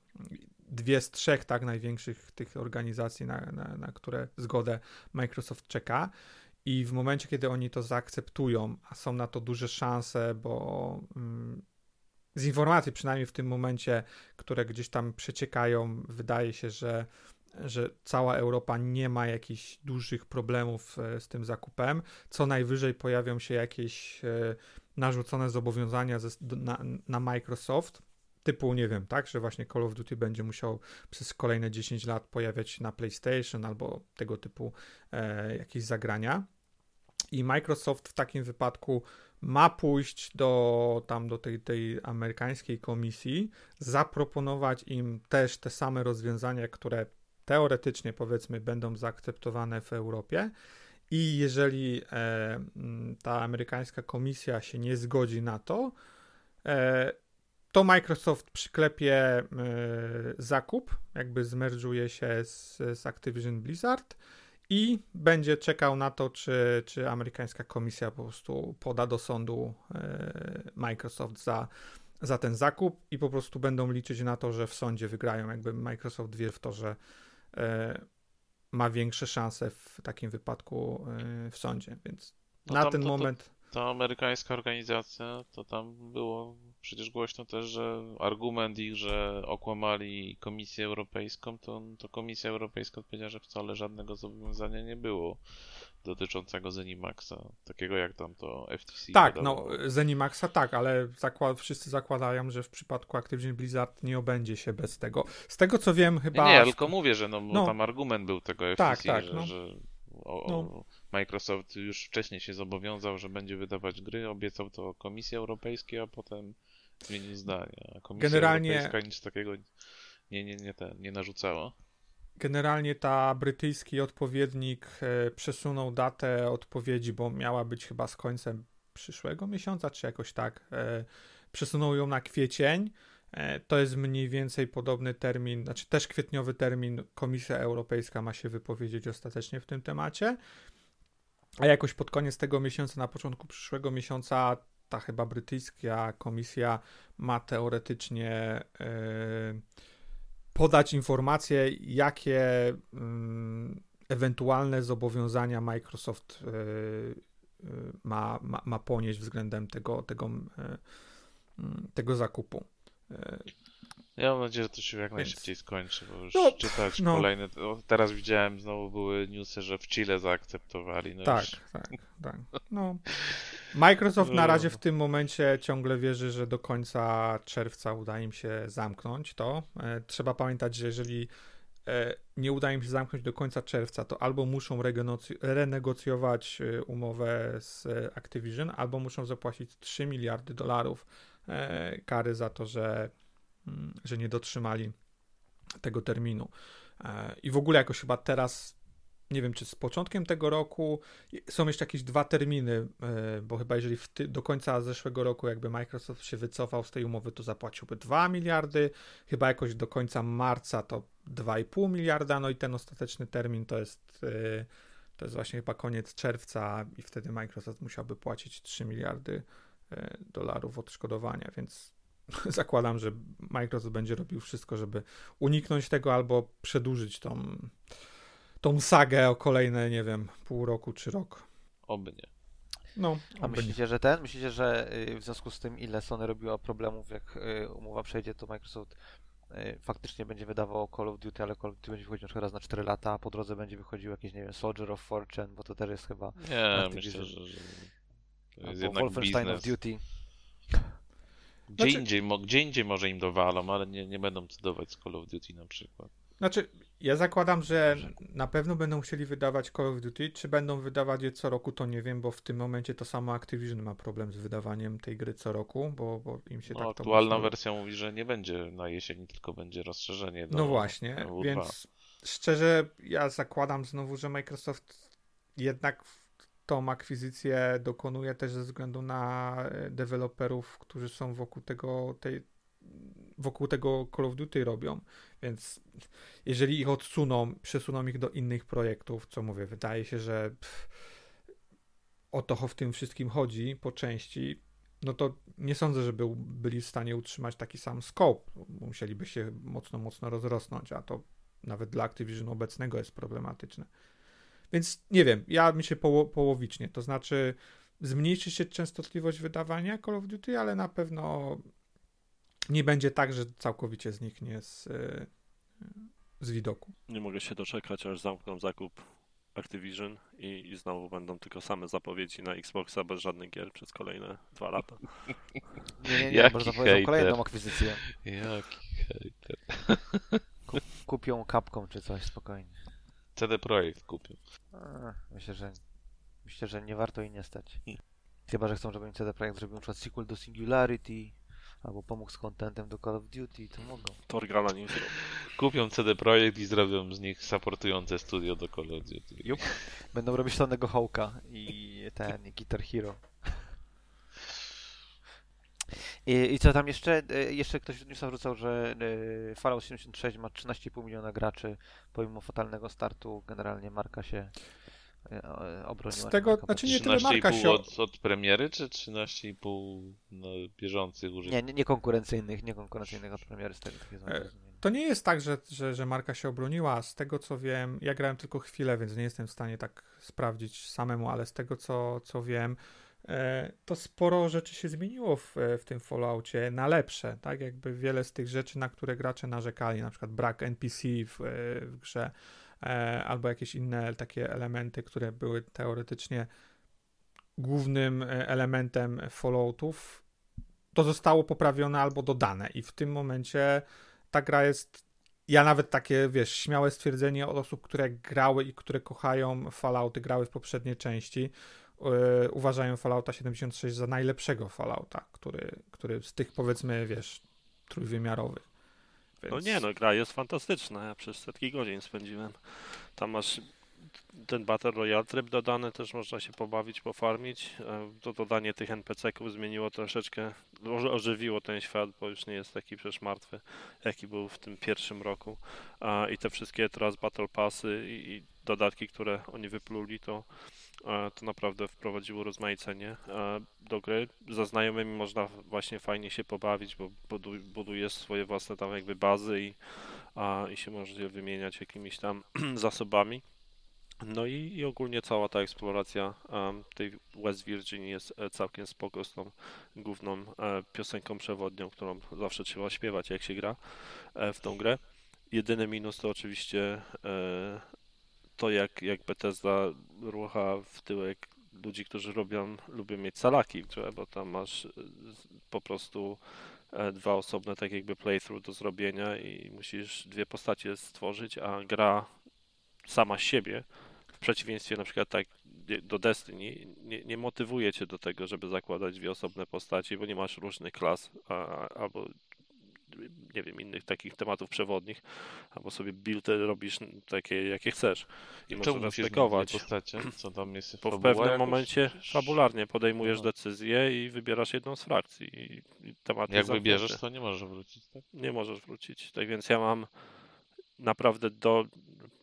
dwie z trzech tak największych tych organizacji, na, na, na które zgodę Microsoft czeka. I w momencie, kiedy oni to zaakceptują, a są na to duże szanse, bo mm, z informacji, przynajmniej w tym momencie, które gdzieś tam przeciekają, wydaje się, że, że cała Europa nie ma jakichś dużych problemów e, z tym zakupem. Co najwyżej pojawią się jakieś e, narzucone zobowiązania ze, na, na Microsoft, typu, nie wiem, tak, że właśnie Call of Duty będzie musiał przez kolejne 10 lat pojawiać się na PlayStation albo tego typu e, jakieś zagrania. I Microsoft w takim wypadku ma pójść do tam do tej, tej amerykańskiej komisji, zaproponować im też te same rozwiązania, które teoretycznie powiedzmy będą zaakceptowane w Europie. I jeżeli e, ta amerykańska komisja się nie zgodzi na to, e, to Microsoft przyklepie e, zakup, jakby zmerdżuje się z, z Activision Blizzard i będzie czekał na to, czy, czy amerykańska komisja po prostu poda do sądu e, Microsoft za, za ten zakup i po prostu będą liczyć na to, że w sądzie wygrają. Jakby Microsoft wie w to, że e, ma większe szanse w takim wypadku w sądzie, więc No na ten to- moment. Ta amerykańska organizacja, to tam było przecież głośno też, że argument ich, że okłamali Komisję Europejską, to, to Komisja Europejska odpowiedziała, że wcale żadnego zobowiązania nie było dotyczącego Zenimaxa, takiego jak tam to FTC Tak, no podawało. Zenimaxa tak, ale zakła- wszyscy zakładają, że w przypadku Activision Blizzard nie obędzie się bez tego. Z tego co wiem, Nie, chyba. nie, ja tylko mówię, że no, No. tam argument był tego FTC, Tak, tak, że, no. że o, No. Microsoft już wcześniej się zobowiązał, że będzie wydawać gry, obiecał to Komisji Europejskiej, a potem zmienił zdanie. A Komisja Generalnie- Europejska nic takiego nie, nie, nie, ten, nie narzucała. Generalnie ta brytyjski odpowiednik e, przesunął datę odpowiedzi, bo miała być chyba z końcem przyszłego miesiąca, czy jakoś tak. E, przesunął ją na kwiecień. E, to jest mniej więcej podobny termin, znaczy też kwietniowy termin. Komisja Europejska ma się wypowiedzieć ostatecznie w tym temacie. A jakoś pod koniec tego miesiąca, na początku przyszłego miesiąca, ta chyba brytyjska komisja ma teoretycznie. E, podać informacje, jakie mm, ewentualne zobowiązania Microsoft y, y, ma, ma, ma ponieść względem tego, tego, tego zakupu. Ja mam nadzieję, że to się jak najszybciej skończy, bo już No, czytać no. kolejne. Teraz widziałem, znowu były newsy, że w Chile zaakceptowali. No tak, już, tak, tak. No. Microsoft na razie w tym momencie ciągle wierzy, że do końca czerwca uda im się zamknąć to. E, trzeba pamiętać, że jeżeli e, nie uda im się zamknąć do końca czerwca, to albo muszą renegocjować e, umowę z Activision, albo muszą zapłacić 3 miliardy dolarów kary za to, że, że nie dotrzymali tego terminu. E, I w ogóle jakoś chyba teraz, nie wiem czy z początkiem tego roku, są jeszcze jakieś dwa terminy, e, bo chyba jeżeli ty, do końca zeszłego roku jakby Microsoft się wycofał z tej umowy, to zapłaciłby 2 miliardy, chyba jakoś do końca marca to 2,5 miliarda, no i ten ostateczny termin to jest e, to jest właśnie chyba koniec czerwca i wtedy Microsoft musiałby płacić 3 miliardy dolarów odszkodowania, więc zakładam, że Microsoft będzie robił wszystko, żeby uniknąć tego albo przedłużyć tą, tą sagę o kolejne, nie wiem, pół roku czy rok. oby nie. No, A oby nie. myślicie, że ten? Myślicie, że y, w związku z tym, ile Sony robiło problemów, jak y, umowa przejdzie, to Microsoft y, faktycznie będzie wydawał Call of Duty, ale Call of Duty będzie wychodził na przykład raz na 4 lata, a po drodze będzie wychodził jakiś, nie wiem, Soldier of Fortune, bo to też jest chyba Nie, myślę, że, że to jest Wolfenstein of biznes. Duty. Gdzie, Znaczy- indziej, gdzie indziej może im dowalą, ale nie, nie będą cudować z Call of Duty na przykład. Znaczy, ja zakładam, że na pewno będą chcieli wydawać Call of Duty. Czy będą wydawać je co roku, to nie wiem, bo w tym momencie to samo Activision ma problem z wydawaniem tej gry co roku, bo, bo im się No, tak to aktualna wersja mówi, że nie będzie na jesieni, tylko będzie rozszerzenie do No właśnie, do W2. więc szczerze, ja zakładam znowu, że Microsoft jednak tą akwizycję dokonuje też ze względu na e, deweloperów, którzy są wokół tego, tej, wokół tego Call of Duty robią. Więc jeżeli ich odsuną, przesuną ich do innych projektów, co mówię, wydaje się, że pff, o to w tym wszystkim chodzi po części, no to nie sądzę, żeby byli w stanie utrzymać taki sam scope. Musieliby się mocno, mocno rozrosnąć, a to nawet dla Activision obecnego jest problematyczne. Więc nie wiem, ja mi się poło połowicznie, to znaczy zmniejszy się częstotliwość wydawania Call of Duty, ale na pewno nie będzie tak, że całkowicie zniknie z, z widoku. Nie mogę się doczekać, aż zamkną zakup Activision i, i znowu będą tylko same zapowiedzi na Xboxa bez żadnych gier przez kolejne dwa lata. Nie, nie, nie, Jaki kolejną akwizycję. Jaki hejter. Kupią kapką czy coś, spokojnie. CD Projekt kupił. A, myślę, że myślę, że nie warto jej nie stać. Chyba, że chcą, żeby CD Projekt zrobił na przykład sequel do Singularity, albo pomógł z contentem do Call of Duty, to mogą. Torgala nie zrobi. Kupią CD Projekt i zrobią z nich supportujące studio do Call of Duty. Jup. Będą robić Tonego Hawka i ten, i Guitar Hero. I, I co tam jeszcze? E, Jeszcze ktoś w newsa wrzucał, że e, Fallout 76 ma 13,5 miliona graczy, pomimo fatalnego startu generalnie marka się e, obroniła. Z tego- znaczy nie tyle 13,5 marka się- od, od premiery, czy 13,5 no, bieżących użytkowników? nie, nie konkurencyjnych, nie konkurencyjnych od premiery z tego zrozumienia. To nie jest tak, że, że, że marka się obroniła. Z tego co wiem, ja grałem tylko chwilę, więc nie jestem w stanie tak sprawdzić samemu, ale z tego co, co wiem, to sporo rzeczy się zmieniło w, w tym Falloutie na lepsze. Tak, jakby wiele z tych rzeczy, na które gracze narzekali, na przykład brak NPC w, e, w grze, e, albo jakieś inne takie elementy, które były teoretycznie głównym e, elementem Falloutów, to zostało poprawione albo dodane i w tym momencie ta gra jest ja nawet takie, wiesz, śmiałe stwierdzenie od osób, które grały i które kochają Fallouty, grały w poprzedniej części, uważają Fallouta 76 za najlepszego Fallouta, który, który z tych powiedzmy, wiesz, trójwymiarowych. No Więc- nie, no gra jest fantastyczna. Ja przez setki godzin spędziłem. Tam masz ten Battle Royale tryb dodany, też można się pobawić, pofarmić. E, To dodanie tych NPC-ków zmieniło troszeczkę, oży- ożywiło ten świat, bo już nie jest taki przecież martwy, jaki był w tym pierwszym roku. I te wszystkie teraz Battle Passy i, dodatki, które oni wypluli, to, e, to naprawdę wprowadziło rozmaicenie e, do gry. Za znajomymi można właśnie fajnie się pobawić, bo budu- budujesz swoje własne tam jakby bazy i, i się możecie wymieniać jakimiś tam zasobami. No i, i ogólnie cała ta eksploracja em, tej West Virginia jest e, całkiem spoko z tą główną e, piosenką przewodnią, którą zawsze trzeba śpiewać jak się gra e, w tą grę. Jedyny minus to oczywiście e, to jak, jak Bethesda rucha w tyłek ludzi, którzy robią, lubią mieć salaki bo tam masz z- po prostu e, dwa osobne tak jakby playthrough do zrobienia i musisz dwie postacie stworzyć, a gra sama siebie, w przeciwieństwie na przykład tak nie- do Destiny, nie, nie motywuje cię do tego, żeby zakładać dwie osobne postaci, bo nie masz różnych klas a, albo nie wiem, innych takich tematów przewodnich, albo sobie buildy robisz takie, jakie chcesz i możesz Czemu mieć respektować. postacie? Co tam jest? Bo w pewnym momencie Czy- fabularnie podejmujesz Aha. decyzję i wybierasz jedną z frakcji i, i temat Jak wybierzesz, to nie możesz wrócić, tak? Nie możesz wrócić. Tak więc ja mam naprawdę do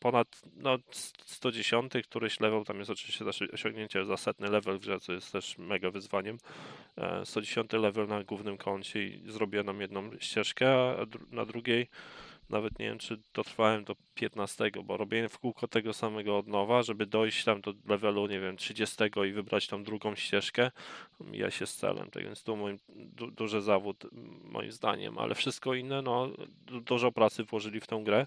ponad no, 110 któryś level, tam jest oczywiście osiągnięcie za setny level w grze, co jest też mega wyzwaniem. E, 110 level na głównym koncie i zrobiłem nam jedną ścieżkę, a na drugiej nawet nie wiem, czy dotrwałem do 15, bo robiłem w kółko tego samego od nowa, żeby dojść tam do levelu, nie wiem, 30 i wybrać tą drugą ścieżkę, mija się z celem. Tak więc tu mój du, duży zawód, moim zdaniem, ale wszystko inne, no, du, dużo pracy włożyli w tą grę.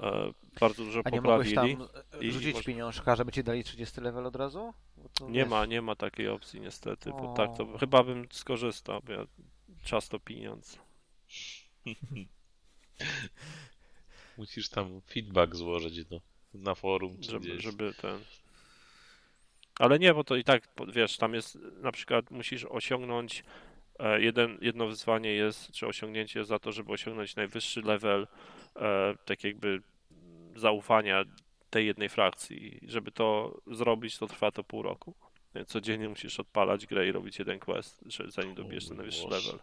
E, bardzo dużo A nie mogłeś poprawili. tam i- rzucić może- pieniążka, żeby ci dali 30 level od razu? To, Nie wiesz, ma, nie ma takiej opcji niestety, bo tak to O. chyba bym skorzystał, bo ja, czas to pieniądz. Musisz tam feedback złożyć do, na forum czy żeby, gdzieś. żeby ten. Ale nie, bo to i tak, wiesz, tam jest na przykład musisz osiągnąć e, jeden, jedno wyzwanie jest, czy osiągnięcie za to, żeby osiągnąć najwyższy level, e, tak jakby zaufania tej jednej frakcji. Żeby to zrobić, to trwa to pół roku. Więc codziennie musisz odpalać grę i robić jeden quest, zanim dobijesz ten najwyższy level.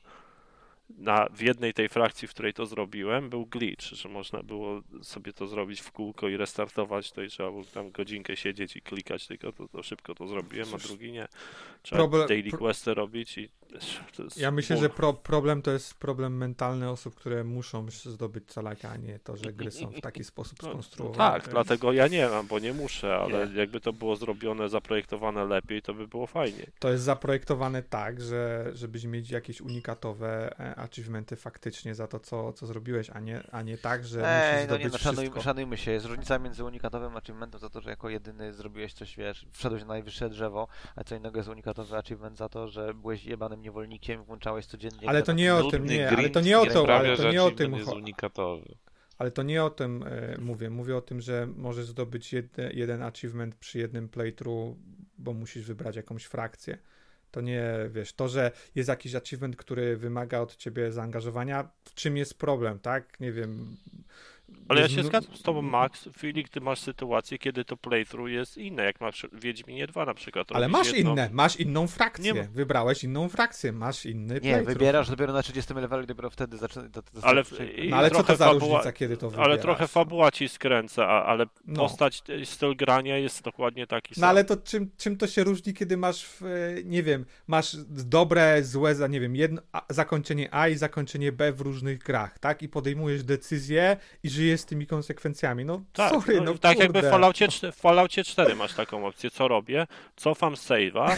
Na, w jednej tej frakcji, w której to zrobiłem, był glitch, że można było sobie to zrobić w kółko i restartować, to i trzeba było tam godzinkę siedzieć i klikać, tylko to, to szybko to zrobiłem, a drugi nie. Trzeba problem- daily questy robić i Ja myślę, ból. że pro, problem to jest problem mentalny osób, które muszą zdobyć calaka, a nie to, że gry są w taki sposób No, skonstruowane. tak, więc- dlatego ja nie mam, bo nie muszę, ale Nie. jakby to było zrobione, zaprojektowane lepiej, to by było fajnie. To jest zaprojektowane tak, że żebyś mieć jakieś unikatowe e, achievementy faktycznie za to, co, co zrobiłeś, a nie, a nie tak, że Ej, musisz no nie, zdobyć no szanujmy, wszystko. szanujmy się. Jest różnica między unikatowym achievementem za to, że jako jedyny zrobiłeś coś, wiesz, wszedłeś na najwyższe drzewo, a co innego jest unikatowy achievement za to, że byłeś jebanym niewolnikiem włączałeś codziennie Ale to nie o tym, nie, ale to nie o to, ale to nie o tym, jest unikatowy. ale to nie o tym e, mówię. Mówię o tym, że możesz zdobyć jedne, jeden achievement przy jednym playthrough, bo musisz wybrać jakąś frakcję. To nie, wiesz, to, że jest jakiś achievement, który wymaga od ciebie zaangażowania, w czym jest problem, tak? Nie wiem. Ale ja się zgadzam z tobą, Max, w chwili, gdy masz sytuację, kiedy to playthrough jest inne, jak masz w Wiedźminie 2 na przykład. Ale masz jedno- inne, masz inną frakcję. Nie Wybrałeś inną frakcję, masz inny Nie, playthrough. wybierasz dopiero na 30 levelu i dopiero wtedy zaczyna... Ale w- No ale co to za fabuła- różnica, kiedy to wybierasz? Ale trochę fabuła ci skręca, ale No. postać, e, styl grania jest dokładnie taki sam. No ale to czym, czym to się różni, kiedy masz, w, e, nie wiem, masz dobre, złe, za, nie wiem, jedno, a, zakończenie A i zakończenie B w różnych grach, tak? I podejmujesz decyzję i żyjesz z tymi konsekwencjami. No Tak, sorry, no, tak jakby w. Falloutie, w Falloutie 4 masz taką opcję, co robię? Cofam save'a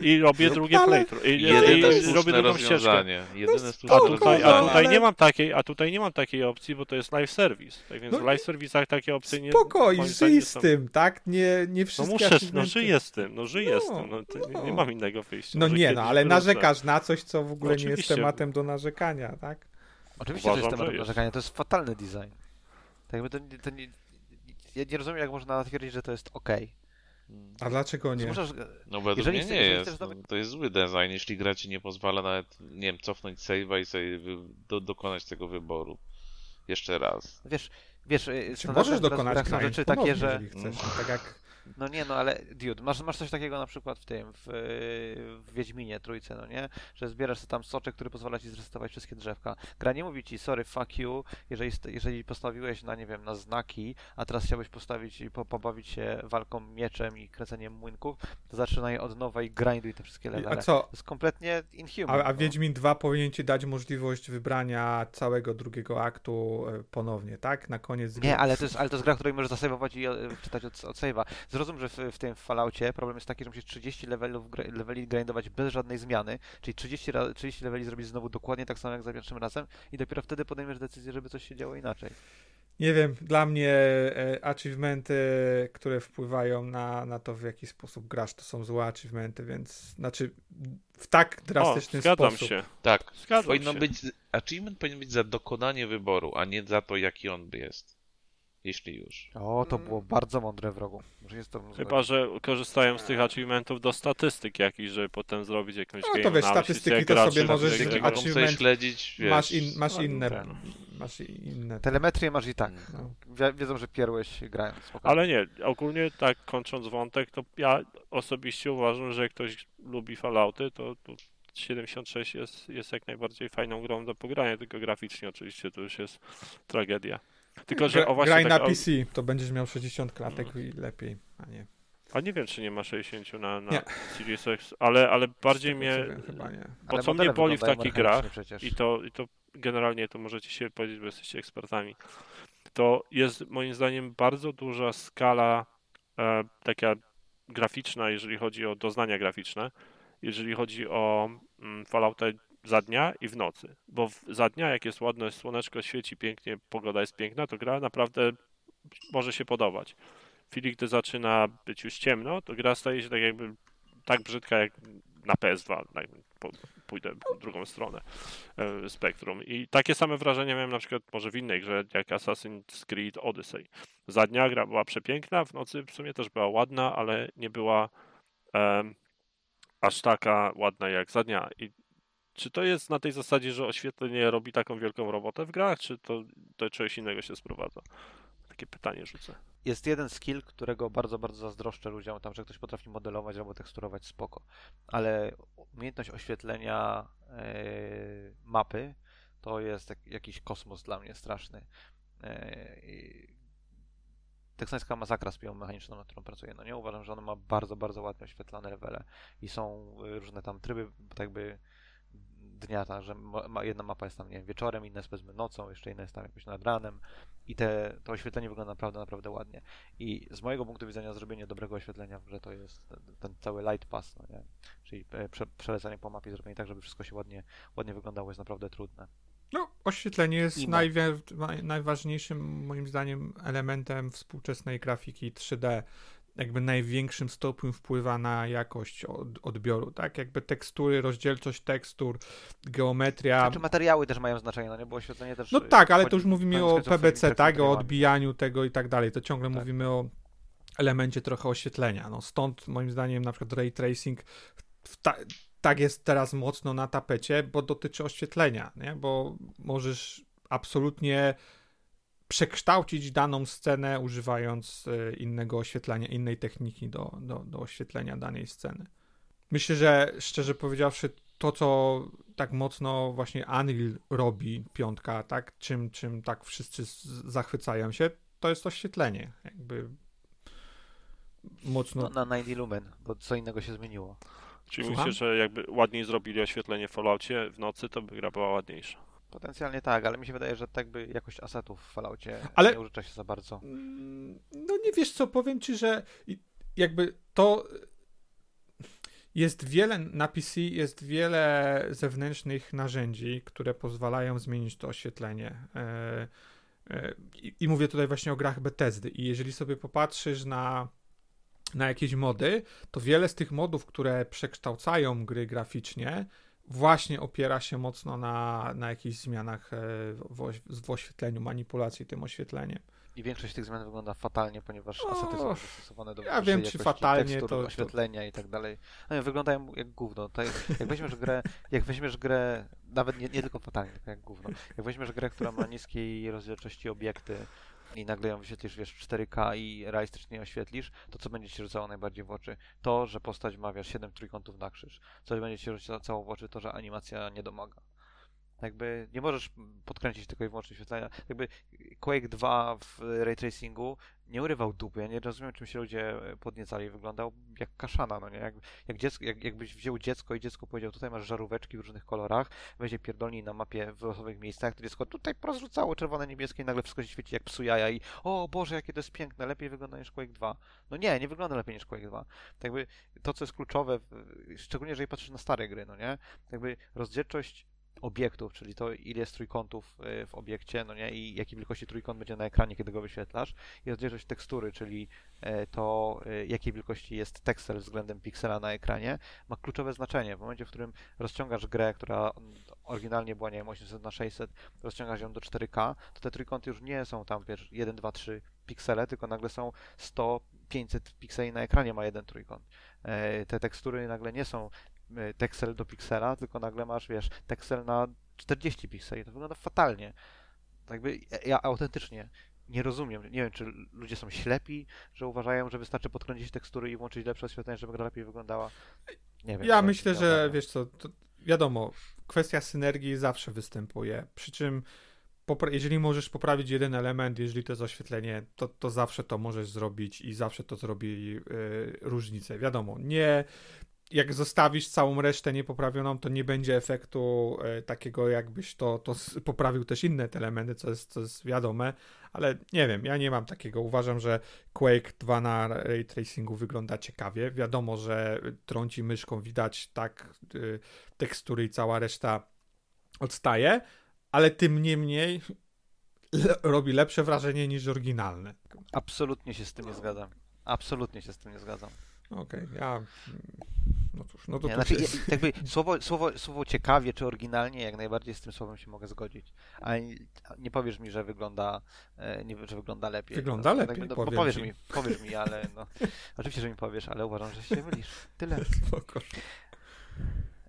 i robię drugie ale- playthrough. I, i, i robię drugą ścieżkę. Jedyne A tutaj, a rozwiązanie. tutaj ale- nie mam takiej, a tutaj nie mam takiej opcji, bo to jest live service. Tak więc No w live serwisach takie opcje nie Spoko, i moim zdaniem żyj nie z są. tym, tak? Nie, nie No wszystkie muszę, no żyję z tym, no żyję z No, tym, no, nie, no. nie mam innego wyjścia. No nie, no ale wrócę. narzekasz na coś, co w ogóle nie jest tematem do narzekania, tak? Oczywiście to jest Uważam, temat że jest. narzekania, to jest fatalny design. Tak jakby to, nie- to nie... Ja nie rozumiem, jak można twierdzić, że to jest ok. A dlaczego nie? Zmuszasz... No według Jeżeli mnie nie jest. chcesz No, zdobyć- to jest zły design, jeśli gra ci nie pozwala nawet, nie wiem, cofnąć save'a i sobie wy, do, dokonać tego wyboru. Jeszcze raz. Wiesz, wiesz, Czy standardem możesz dokonać grach są rzeczy ponownie, takie, że... jeżeli chcesz, tak jak No nie, no ale dude, masz, masz coś takiego na przykład w tym, w, yy, w Wiedźminie trójce, no nie? Że zbierasz sobie tam soczek, który pozwala ci zresetować wszystkie drzewka. Gra nie mówi ci, sorry, fuck you, jeżeli, jeżeli postawiłeś na, nie wiem, na znaki, a teraz chciałbyś postawić i po, pobawić się walką mieczem i kreceniem młynków, to zaczynaj od nowa i grinduj te wszystkie A levele. co? To jest kompletnie inhuman. A, a no. Wiedźmin 2 powinien ci dać możliwość wybrania całego drugiego aktu e, ponownie, tak? Na koniec. Nie, ale to jest, ale to jest gra, której możesz zasejwować i e, czytać od, od save'a. Zrozum, że w, w tym Falloutie problem jest taki, że musisz 30 levelów, leveli grindować bez żadnej zmiany, czyli 30, ra, 30 leveli zrobić znowu dokładnie tak samo jak za pierwszym razem i dopiero wtedy podejmiesz decyzję, żeby coś się działo inaczej. Nie wiem, dla mnie e, achievementy, które wpływają na, na to, w jaki sposób grasz, to są złe achievementy, więc znaczy w tak O, drastyczny zgadzam sposób. się. Tak, Zgadzam powinno się. być, achievement powinien być za dokonanie wyboru, a nie za to, jaki on jest. Jeśli już. O, to było bardzo mądre wrogu. Chyba, że korzystają z tych achievementów do statystyk jakichś, żeby potem zrobić jakąś No to wiesz, statystyki to sobie możesz achievement- śledzić, wiesz, Masz, in, masz inne, ten. masz i- inne. Telemetrię masz i tak. Mm. No. Wie, wiedzą, że pierłeś grając. Spokojnie. Ale nie, ogólnie tak kończąc wątek, to ja osobiście uważam, że jak ktoś lubi Fallouty, to, to 76 jest, jest jak najbardziej fajną grą do pogrania, tylko graficznie oczywiście to już jest tragedia. Tylko, że o właśnie Graj tak, na PC, to będziesz miał 60 klatek i lepiej, a nie. A nie wiem, czy nie ma 60 na, na Nie. Series X, ale, ale bardziej mnie, Chyba nie. bo Ale co mnie boli w takich grach, i to, i to generalnie to możecie się powiedzieć, bo jesteście ekspertami, to jest moim zdaniem bardzo duża skala e, taka graficzna, jeżeli chodzi o doznania graficzne, jeżeli chodzi o mm, Fallouta za dnia i w nocy. Bo w, za dnia, jak jest ładne słoneczko, świeci pięknie, pogoda jest piękna, to gra naprawdę może się podobać. W chwili, gdy zaczyna być już ciemno, to gra staje się tak jakby tak brzydka jak na PS2. tak, Pójdę w drugą stronę e, spektrum. I takie same wrażenia miałem na przykład może w innej grze, jak Assassin's Creed Odyssey. Za dnia gra była przepiękna, w nocy w sumie też była ładna, ale nie była em, aż taka ładna jak za dnia. I czy to jest na tej zasadzie, że oświetlenie robi taką wielką robotę w grach, czy to do czegoś innego się sprowadza? takie pytanie rzucę. Jest jeden skill, którego bardzo, bardzo zazdroszczę ludziom, tam, że ktoś potrafi modelować albo teksturować spoko, ale umiejętność oświetlenia e, mapy to jest jak, jakiś kosmos dla mnie straszny. E, i teksańska masakra z piłą mechaniczną, nad którą pracuję, no nie uważam, że ona ma bardzo, bardzo ładnie oświetlane levele i są y, różne tam tryby, tak jakby dnia, tak, że ma, jedna mapa jest tam, nie wiem, wieczorem, inna jest powiedzmy nocą, jeszcze inna jest tam jakoś nad ranem i te, to oświetlenie wygląda naprawdę, naprawdę ładnie. I z mojego punktu widzenia zrobienie dobrego oświetlenia że to jest ten, ten cały light pass, no nie? czyli e, prze, przelecenie po mapie, zrobienie tak, żeby wszystko się ładnie, ładnie wyglądało jest naprawdę trudne. No, oświetlenie jest najwi- najważniejszym, moim zdaniem, elementem współczesnej grafiki 3D. Jakby największym stopniu wpływa na jakość od, odbioru, tak? Jakby tekstury, rozdzielczość tekstur, geometria. Znaczy materiały też mają znaczenie, no nie? Bo oświetlenie też... No tak, ale to już mówimy o PBC, tak? O odbijaniu tego i tak dalej. To ciągle tak. mówimy o elemencie trochę oświetlenia. No stąd moim zdaniem na przykład ray tracing ta tak jest teraz mocno na tapecie, bo dotyczy oświetlenia, nie? bo możesz absolutnie przekształcić daną scenę używając e, innego oświetlenia, innej techniki do, do, do oświetlenia danej sceny. Myślę, że szczerze powiedziawszy, to co tak mocno właśnie Unreal robi, piątka, tak, czym, czym tak wszyscy zachwycają się, to jest oświetlenie. Jakby mocno. No, na 90 Lumen, bo co innego się zmieniło. Czyli myślę, że jakby ładniej zrobili oświetlenie w Falloutie w nocy, to by gra była ładniejsza. Potencjalnie tak, ale mi się wydaje, że tak by jakość asetów w Falloutie ale... nie użycza się za bardzo. Mm, no nie wiesz co, powiem ci, że jakby to jest wiele na PC, jest wiele zewnętrznych narzędzi, które pozwalają zmienić to oświetlenie. E, e, I, I mówię tutaj właśnie o grach Bethesdy. I jeżeli sobie popatrzysz na na jakieś mody, to wiele z tych modów, które przekształcają gry graficznie, właśnie opiera się mocno na, na jakichś zmianach e, w, w oświetleniu, manipulacji tym oświetleniem. I większość tych zmian wygląda fatalnie, ponieważ o, asety są dostosowane do Ja wiem, czy fatalnie tekstur, to oświetlenia to... i tak dalej. No, wyglądają jak gówno. To jak, jak weźmiesz grę, jak weźmiesz grę, nawet nie, nie tylko fatalnie, tylko jak gówno. Jak weźmiesz grę, która ma niskiej rozdzielczości obiekty, i nagle ją wyświetlisz, wiesz, w 4K i realistycznie oświetlisz, to co będzie ci rzucało najbardziej w oczy? To, że postać ma, wiesz, 7 trójkątów na krzyż. Co będzie ci rzucało w oczy? To, że animacja nie domaga. Jakby nie możesz podkręcić tylko i wyłącznie świetlenia. Jakby Quake 2 w ray tracingu nie urywał dupy. Ja nie rozumiem, czym się ludzie podniecali. Wyglądał jak kaszana, no nie? Jak, jak dziecko, jak, jakbyś wziął dziecko i dziecko powiedział, tutaj masz żaróweczki w różnych kolorach, weźmie pierdolni na mapie w losowych miejscach, to dziecko tutaj porozrzucało czerwone, niebieskie i nagle wszystko się świeci jak psu jaja i o Boże, jakie to jest piękne, lepiej wygląda niż Quake 2. No nie, nie wygląda lepiej niż Quake 2. Tak jakby to, co jest kluczowe, szczególnie jeżeli patrzysz na stare gry, no nie? Tak jakby rozdzielczość obiektów, czyli to ile jest trójkątów y, w obiekcie, no nie, i jakiej wielkości trójkąt będzie na ekranie, kiedy go wyświetlasz, i rozdzielczość tekstury, czyli e, to y, jakiej wielkości jest tekstel względem piksela na ekranie, ma kluczowe znaczenie. W momencie, w którym rozciągasz grę, która oryginalnie była, nie wiem, 800 na 600, rozciągasz ją do 4K, to te trójkąty już nie są tam, wiesz, 1, 2, 3 piksele, tylko nagle są 100, 500 pikseli na ekranie ma jeden trójkąt. E, te tekstury nagle nie są teksel do piksela, tylko nagle masz, wiesz, teksel na 40 pikseli. To wygląda fatalnie. Jakby ja autentycznie nie rozumiem. Nie wiem, czy ludzie są ślepi, że uważają, że wystarczy podkręcić tekstury i włączyć lepsze oświetlenie, żeby gra lepiej wyglądała. Nie wiem. Ja myślę, że wiesz co, wiadomo, kwestia synergii zawsze występuje. Przy czym jeżeli możesz poprawić jeden element, jeżeli to jest oświetlenie, to, to zawsze to możesz zrobić i zawsze to zrobi yy, różnicę. Wiadomo, nie, jak zostawisz całą resztę niepoprawioną, to nie będzie efektu e, takiego, jakbyś to, to poprawił też inne te elementy, co jest, co jest wiadome, ale nie wiem, ja nie mam takiego. Uważam, że Quake 2 na ray tracingu wygląda ciekawie. Wiadomo, że trąci myszką, widać tak y, tekstury i cała reszta odstaje, ale tym niemniej le robi lepsze wrażenie niż oryginalne. Absolutnie się z tym nie zgadzam. Absolutnie się z tym nie zgadzam. Okej, okay, ja no cóż, no to, nie, znaczy, jest... jakby słowo, słowo, słowo ciekawie czy oryginalnie, jak najbardziej z tym słowem się mogę zgodzić. Ale nie, powiesz mi, że wygląda, e, nie, że wygląda lepiej. Wygląda no, lepiej, jakby, no, powiesz mi, powiesz mi, ale no, oczywiście, że mi powiesz, ale uważam, że się mylisz. Tyle. Spoko.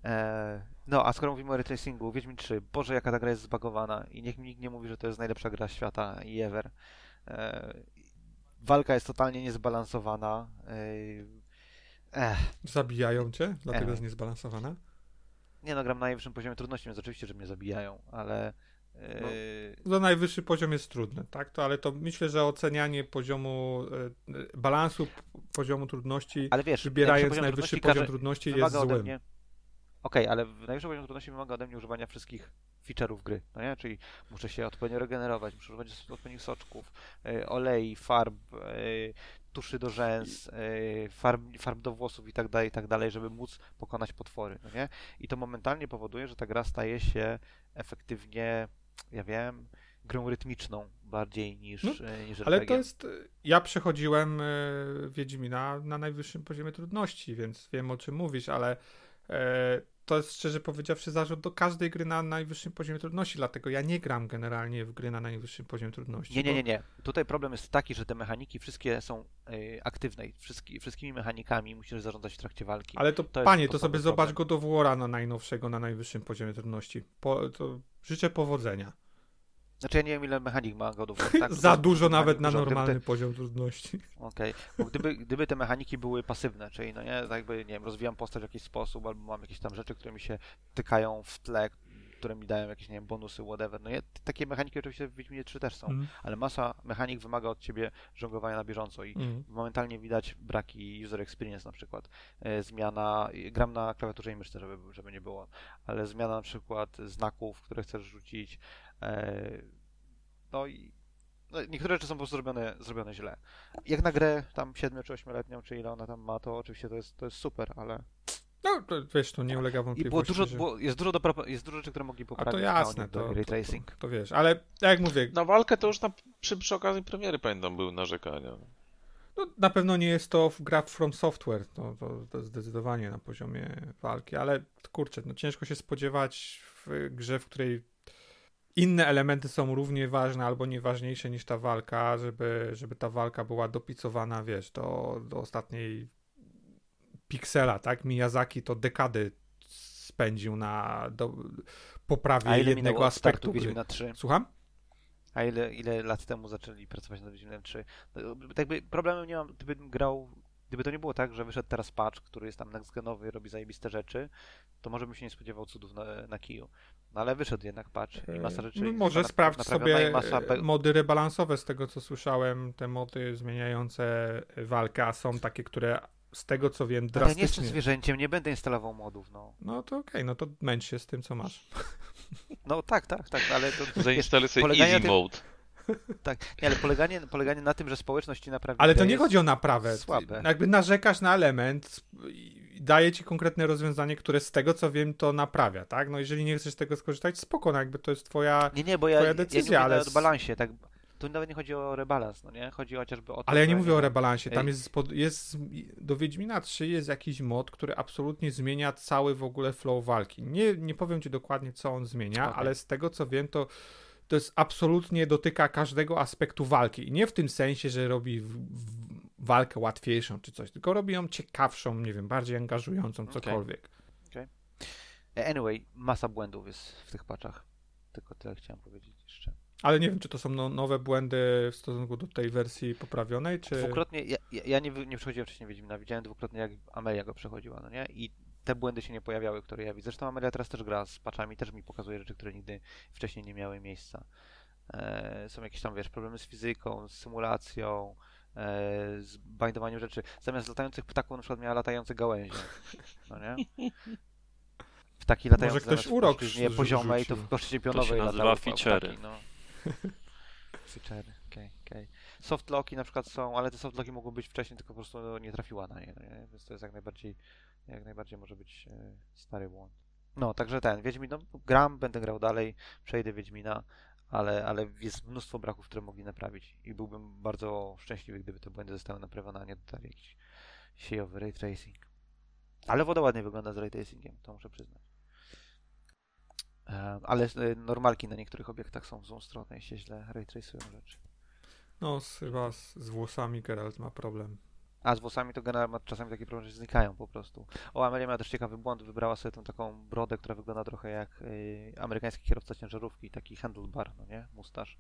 E, no, a skoro mówimy o retracingu, Wiedźmin 3, Boże, jaka ta gra jest zbagowana i niech mi nikt nie mówi, że to jest najlepsza gra świata i ever. E, walka jest totalnie niezbalansowana. E, Ech. Zabijają cię, dlatego Ech. jest niezbalansowana. Nie no, gram na najwyższym poziomie trudności, więc oczywiście, że mnie zabijają, ale... e, No. To najwyższy poziom jest trudny, tak? To, ale to myślę, że ocenianie poziomu, e, e, balansu poziomu trudności, Ale wiesz, wybierając poziom najwyższy trudności poziom trudności jest złym. mnie. Okej, ale w- najwyższy poziom trudności wymaga ode mnie używania wszystkich feature'ów gry, no nie? Czyli muszę się odpowiednio regenerować, muszę używać odpowiednich soczków, y, olei, farb, y, tuszy do rzęs, y, farb, farb do włosów i tak dalej, i tak dalej, żeby móc pokonać potwory, no nie? I to momentalnie powoduje, że ta gra staje się efektywnie, ja wiem, grą rytmiczną bardziej niż, No, y, niż Ale RPG. to jest. Ja przechodziłem e, Wiedźmina na najwyższym poziomie trudności, więc wiem o czym mówisz, ale e, to jest szczerze powiedziawszy zarzut do każdej gry na najwyższym poziomie trudności, dlatego ja nie gram generalnie w gry na najwyższym poziomie trudności. Nie, nie, nie, nie. Tutaj problem jest taki, że te mechaniki wszystkie są y, aktywne i wszystki, wszystkimi mechanikami musisz zarządzać w trakcie walki. Ale to, To panie, to sobie zobacz problem. go do Wora na najnowszego, na najwyższym poziomie trudności. Po, to życzę powodzenia. Znaczy ja nie wiem ile mechanik ma God of War, tak? Za dużo nawet na. Gdyby normalny te- poziom trudności. Okej, bo gdyby, gdyby te mechaniki były pasywne, czyli no nie, tak jakby, nie wiem, rozwijam postać w jakiś sposób, albo mam jakieś tam rzeczy, które mi się tykają w tle, które mi dają jakieś, nie wiem, bonusy, whatever. No nie, takie mechaniki oczywiście w Wiedźminie 3 też są, Mm. ale masa mechanik wymaga od ciebie żonglowania na bieżąco i Mm. momentalnie widać braki user experience na przykład. E, zmiana, gram na klawiaturze i myszce, żeby, żeby nie było, ale zmiana na przykład znaków, które chcesz rzucić. E, no i no, niektóre rzeczy są po prostu zrobione, zrobione źle. Jak na grę tam 7 czy 8-letnią, czy ile ona tam ma, to oczywiście to jest, to jest super, ale. No, to, wiesz, to nie ulega I wątpliwości. było dużo, że... było, jest, dużo do, jest dużo rzeczy, które mogli A poprawić. to na jasne, to, to, Ray to, Tracing. to wiesz, ale jak mówię, Na walkę to już na, przy, przy okazji premiery pamiętam były narzekania. no, na pewno nie jest to w- gra From Software, to, to, to zdecydowanie na poziomie walki, ale kurczę, no ciężko się spodziewać w grze, w której inne elementy są równie ważne albo nieważniejsze niż ta walka, żeby, żeby ta walka była dopicowana, wiesz, do, do ostatniej piksela, tak? Miyazaki to dekady spędził na do, poprawie A ile jednego aspektu gry. Wiedźmina 3? Słucham? A ile, ile lat temu zaczęli pracować nad Wiedźminem 3? No, tak jakby problemem nie mam, gdybym grał, gdyby to nie było tak, że wyszedł teraz patch, który jest tam nextgenowy, robi zajebiste rzeczy, to może bym się nie spodziewał cudów na, na kiju. No ale wyszedł jednak patch i masa rzeczy No, może na- sprawdź sobie i masa be- mody rebalansowe z tego co słyszałem, te mody zmieniające walkę, a są takie, które z tego co wiem Ale ja nie jestem drastycznie. zwierzęciem, nie będę instalował modów, no. No to okej, no to męcz się z tym co masz. No tak, tak, tak, ale to Zainstaluj sobie Easy tym- Mode. tak, nie, ale poleganie, poleganie na tym, że społeczność ci naprawi Ale to nie chodzi o naprawę. Słabe. Jakby narzekasz na element daje ci konkretne rozwiązanie, które z tego co wiem to naprawia, tak? No jeżeli nie chcesz z tego skorzystać, spoko, no jakby to jest twoja... Nie, nie, bo ja, Twoja ja nie decyzja, mówię ale o balansie, tak. Tu nawet nie chodzi o rebalans, no nie? Chodzi chociażby o to, Ale ja nie mówię o rebalansie. Tam jest, jest do Wiedźmina 3 jest jakiś mod, który absolutnie zmienia cały w ogóle flow walki. Nie, nie powiem ci dokładnie, co on zmienia, Okej. ale z tego co wiem, to to jest absolutnie dotyka każdego aspektu walki. I nie w tym sensie, że robi w, w walkę łatwiejszą czy coś, tylko robi ją ciekawszą, nie wiem, bardziej angażującą, cokolwiek. Anyway, masa błędów jest w tych paczach. Tylko tyle chciałem powiedzieć jeszcze. Ale nie wiem, czy to są no, nowe błędy w stosunku do tej wersji poprawionej, czy... Dwukrotnie, ja, ja nie, nie przechodziłem wcześniej Wiedźmina, widziałem dwukrotnie jak Amelia go przechodziła, no nie? I te błędy się nie pojawiały, które ja widzę. Zresztą Amelia teraz też gra z paczami, też mi pokazuje rzeczy, które nigdy wcześniej nie miały miejsca. E, są jakieś tam, wiesz, problemy z fizyką, z symulacją, e, z bindowaniem rzeczy. Zamiast latających ptaków na przykład miała latające gałęzie, no nie? Ptaki latające ktoś zamiast urok rzu- poziomej, to w płaszczyźnie pionowej nazywa latały feature'y. no. Feature'y, okej, okej. Softlocki na przykład są, ale te softlocki mogą być wcześniej, tylko po prostu nie trafiła na nie, no nie? Więc to jest jak najbardziej, jak najbardziej może być e, stary błąd. No, także ten, Wiedźmin, no, gram, będę grał dalej, przejdę Wiedźmina, ale, ale jest mnóstwo braków, które mogli naprawić i byłbym bardzo szczęśliwy, gdyby te błędy zostały naprawione, a nie dodali jakiś siejowy ray tracing. Ale woda ładnie wygląda z ray tracingiem, to muszę przyznać. E, ale e, normalki na niektórych obiektach są w złą stronę i się źle ray rzeczy. No, chyba z włosami Geralt ma problem. A z włosami to generalnie czasami taki problem, że znikają po prostu. O, Amelia miała też ciekawy błąd, wybrała sobie tą taką brodę, która wygląda trochę jak y, amerykański kierowca ciężarówki, taki handlebar, no nie? Mustaż.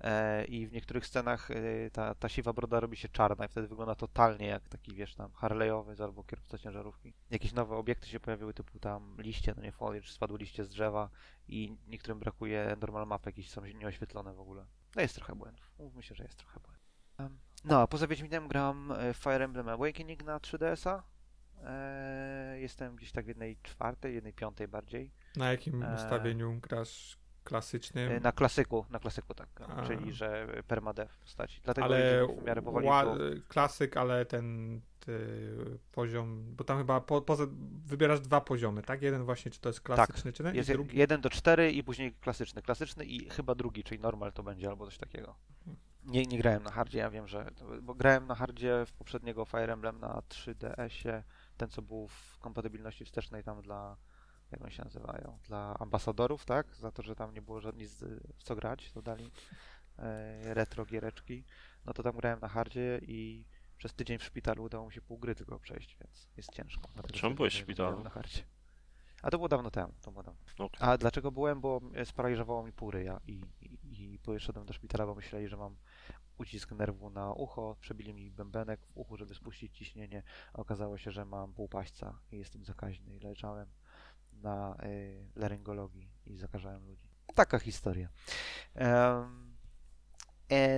E, I w niektórych scenach y, ta, ta siwa broda robi się czarna i wtedy wygląda totalnie jak taki, wiesz, tam Harley'owy albo kierowca ciężarówki. Jakieś nowe obiekty się pojawiły, typu tam liście, no nie foliage, spadły liście z drzewa i niektórym brakuje normal map, jakieś są nieoświetlone w ogóle. No jest trochę błędów. Się, że jest trochę błędów. No, a poza Wiedźminem gram e, Fire Emblem Awakening na 3DS-a. E, jestem gdzieś tak w jednej czwartej, jednej piątej bardziej. Na jakim Eee. ustawieniu grasz klasycznym? E, na klasyku, na klasyku tak, A. czyli że permadev w postaci. Dlatego ale w miarę powoli, ła- klasyk, ale ten poziom, bo tam chyba po, poza, wybierasz dwa poziomy, tak? Jeden właśnie, czy to jest klasyczny, czy ten, Jest drugi. 1 do 4 i później klasyczny. Klasyczny i chyba drugi, czyli normal to będzie albo coś takiego. Nie, nie grałem na hardzie, ja wiem, że. Bo grałem na hardzie w poprzedniego Fire Emblem na 3DS-ie. Ten, co był w kompatybilności wstecznej tam dla. Jak oni się nazywają? Dla ambasadorów, tak? Za to, że tam nie było żadnych w co grać, to dali e, retro giereczki. No to tam grałem na hardzie i przez tydzień w szpitalu udało mi się pół gry tylko przejść, więc jest ciężko. dlatego Czemu byłeś w szpitalu? Na hardzie. A to było dawno temu. To było dawno. Okej. A dlaczego byłem? Bo e, sparaliżowało mi pół ryja i, i, i poszedłem do szpitala, bo myśleli, że mam ucisk nerwu na ucho, przebili mi bębenek w uchu, żeby spuścić ciśnienie, okazało się, że mam półpaśca i jestem zakaźny i leżałem na y, laryngologii i zakażałem ludzi. Taka historia. Em,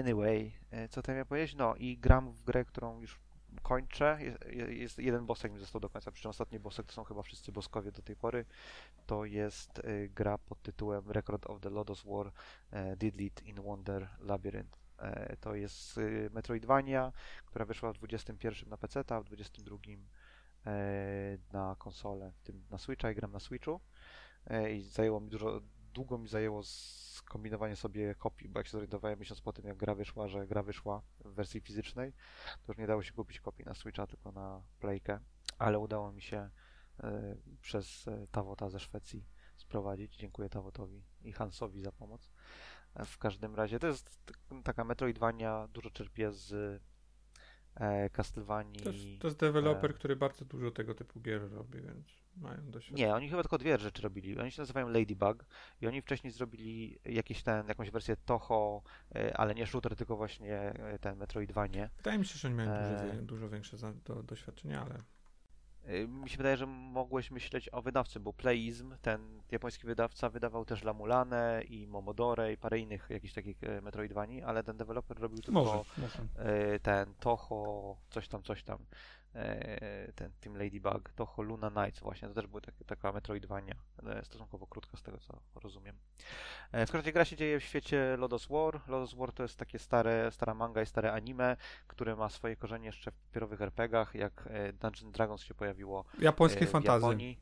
anyway, e, co tam miałem powiedzieć? No i gram w grę, którą już kończę. Jest, jest jeden bossek mi został do końca, przy czym ostatni bossek to są chyba wszyscy boskowie do tej pory. To jest y, gra pod tytułem Record of the Lodos War Didlit in Wonder Labyrinth. E, to jest y, Metroidvania, która wyszła w 21 na PC, a w 22 e, na konsolę, w tym na Switcha i gram na Switchu. E, I zajęło mi dużo, długo mi zajęło skombinowanie sobie kopii, bo jak się zorientowałem miesiąc po tym, jak gra wyszła, że gra wyszła w wersji fizycznej, to już nie dało się kupić kopii na Switcha, tylko na Playkę, ale udało mi się przez Tawota ze Szwecji sprowadzić. Dziękuję Tawotowi i Hansowi za pomoc. E, W każdym razie to jest taka Metroidvania, dużo czerpie z e, Castlevanii. To jest, to jest deweloper, e, który bardzo dużo tego typu gier robi, więc mają doświadczenie. Nie, oni chyba tylko dwie rzeczy robili. Oni się nazywają Ladybug i oni wcześniej zrobili jakieś ten, jakąś wersję Toho, e, ale nie shooter, tylko właśnie e, ten Metroidvanie. Wydaje mi się, że oni mają dużo, wie- dużo większe do, doświadczenie, ale Mi się wydaje, że mogłeś myśleć o wydawcy, bo Playizm, ten japoński wydawca, wydawał też Lamulanę i Momodore i parę innych jakichś takich e, Metroidvanii, ale ten deweloper robił tylko może. może. e, ten Toho, coś tam, coś tam, ten Team Ladybug, Toho Luna Nights właśnie, to też była tak, taka Metroidvania, e, stosunkowo krótka z tego co rozumiem. E, w każdym razie gra się dzieje w świecie Lodos War. Lodos War to jest takie stare, stara manga i stare anime, które ma swoje korzenie jeszcze w papierowych RPGach, jak e, Dungeons Dragons się pojawiło Japońskiej e, w fantazji.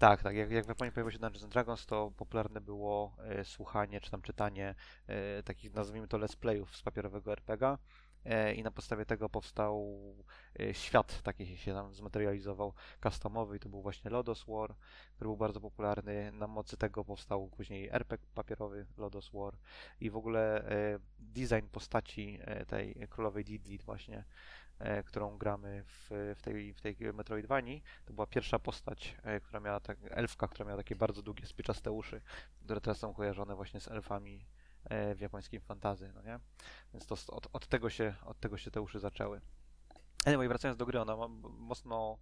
Tak, tak. Jak, jak w Japonii pojawiło się Dungeons Dragons, to popularne było e, słuchanie czy tam czytanie e, takich, nazwijmy to, let's playów z papierowego RPGa. E, I na podstawie tego powstał e, świat, taki się tam zmaterializował, customowy, i to był właśnie Lodos War, który był bardzo popularny. Na mocy tego powstał później RPG papierowy Lodos War i w ogóle e, design postaci tej królowej Didlit właśnie, którą gramy w, w, tej, w tej Metroidvanii, to była pierwsza postać, która miała tak, elfka, która miała takie bardzo długie, spiczaste uszy, które teraz są kojarzone właśnie z elfami w japońskim fantazy, no nie? Więc to od, od, tego się, od tego się te uszy zaczęły. Anyway, wracając do gry, ona mocno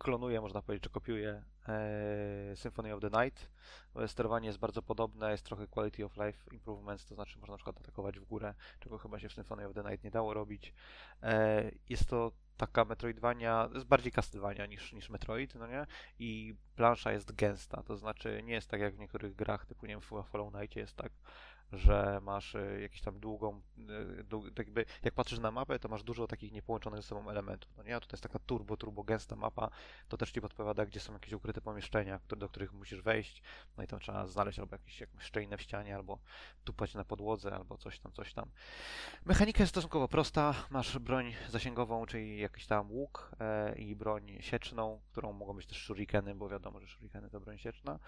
klonuje, można powiedzieć, czy kopiuje e, Symphony of the Night. E, Sterowanie jest bardzo podobne, jest trochę quality of life improvements, to znaczy można na przykład atakować w górę, czego chyba się w Symphony of the Night nie dało robić. E, jest to taka Metroidvania, jest bardziej Castlevania niż, niż Metroid, no nie? I plansza jest gęsta, to znaczy nie jest tak jak w niektórych grach, typu nie wiem, w Hollow Knightie jest tak, że masz e, jakąś tam długą, e, tak jakby, jak patrzysz na mapę, to masz dużo takich niepołączonych ze sobą elementów, no nie? A tutaj jest taka turbo, turbo gęsta mapa, to też ci podpowiada, gdzie są jakieś ukryte pomieszczenia, do których musisz wejść, no i to trzeba znaleźć albo jakieś, jakąś szczelinę w ścianie, albo tupać na podłodze, albo coś tam, coś tam. Mechanika jest stosunkowo prosta, masz broń zasięgową, czyli jakiś tam łuk e, i broń sieczną, którą mogą być też shurikeny, bo wiadomo, że shurikeny to broń sieczna,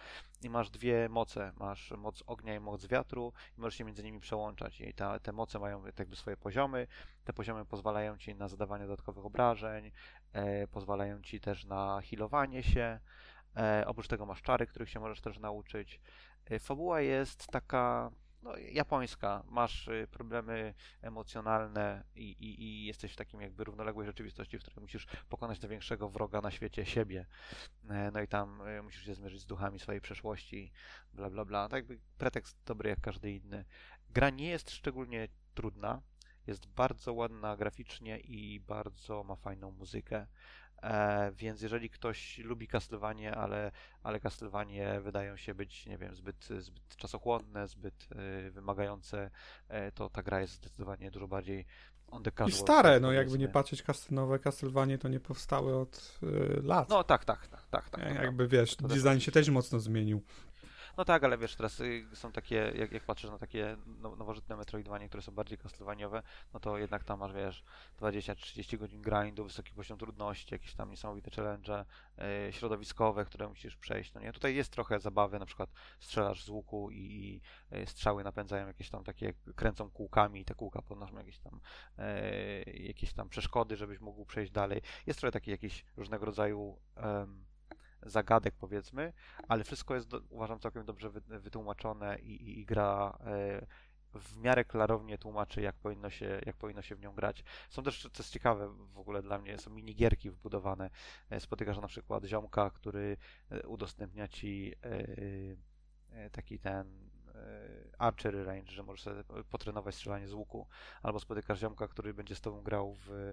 i masz dwie moce, masz moc ognia i moc wiatru, możesz się między nimi przełączać. I ta, te moce mają jakby swoje poziomy. Te poziomy pozwalają ci na zadawanie dodatkowych obrażeń, e, pozwalają ci też na healowanie się. E, oprócz tego masz czary, których się możesz też nauczyć. E, fabuła jest taka no, japońska. Masz y, problemy emocjonalne i, i, i jesteś w takim jakby równoległej rzeczywistości, w której musisz pokonać największego wroga na świecie, siebie. E, No i tam y, musisz się zmierzyć z duchami swojej przeszłości, bla bla bla. Tak jakby pretekst dobry jak każdy inny. Gra nie jest szczególnie trudna. Jest bardzo ładna graficznie i bardzo ma fajną muzykę. E, więc jeżeli ktoś lubi Castlevanie, ale, ale Castlevanie wydają się być, nie wiem, zbyt, zbyt czasochłonne, zbyt y, wymagające, e, to ta gra jest zdecydowanie dużo bardziej on the I casual stare, side, no jakby nie patrzeć, nowe Castlevanie to nie powstały od y, lat. No tak, tak, tak, tak. tak to jakby wiesz, to design się też mocno zmienił. No tak, ale wiesz, teraz y, są takie, jak, jak patrzysz na takie no, nowożytne Metroidvanie, które są bardziej Castlevaniaowe, no to jednak tam masz, wiesz, 20-30 godzin grindu, wysoki poziom trudności, jakieś tam niesamowite challenge y, środowiskowe, które musisz przejść, no nie? Tutaj jest trochę zabawy, na przykład strzelasz z łuku i, i y, strzały napędzają jakieś tam takie, kręcą kółkami i te kółka podnoszą jakieś tam, jakieś tam przeszkody, żebyś mógł przejść dalej. Jest trochę taki jakiś różnego rodzaju zagadek, powiedzmy, ale wszystko jest, do, uważam, całkiem dobrze wy, wytłumaczone i, i, i gra e, w miarę klarownie tłumaczy, jak powinno, się, jak powinno się w nią grać. Są też, co jest ciekawe w ogóle dla mnie, są minigierki wbudowane. E, Spotykasz na przykład ziomka, który e, udostępnia ci taki ten archery range, że możesz sobie potrenować strzelanie z łuku, albo spotykasz ziomka, który będzie z tobą grał w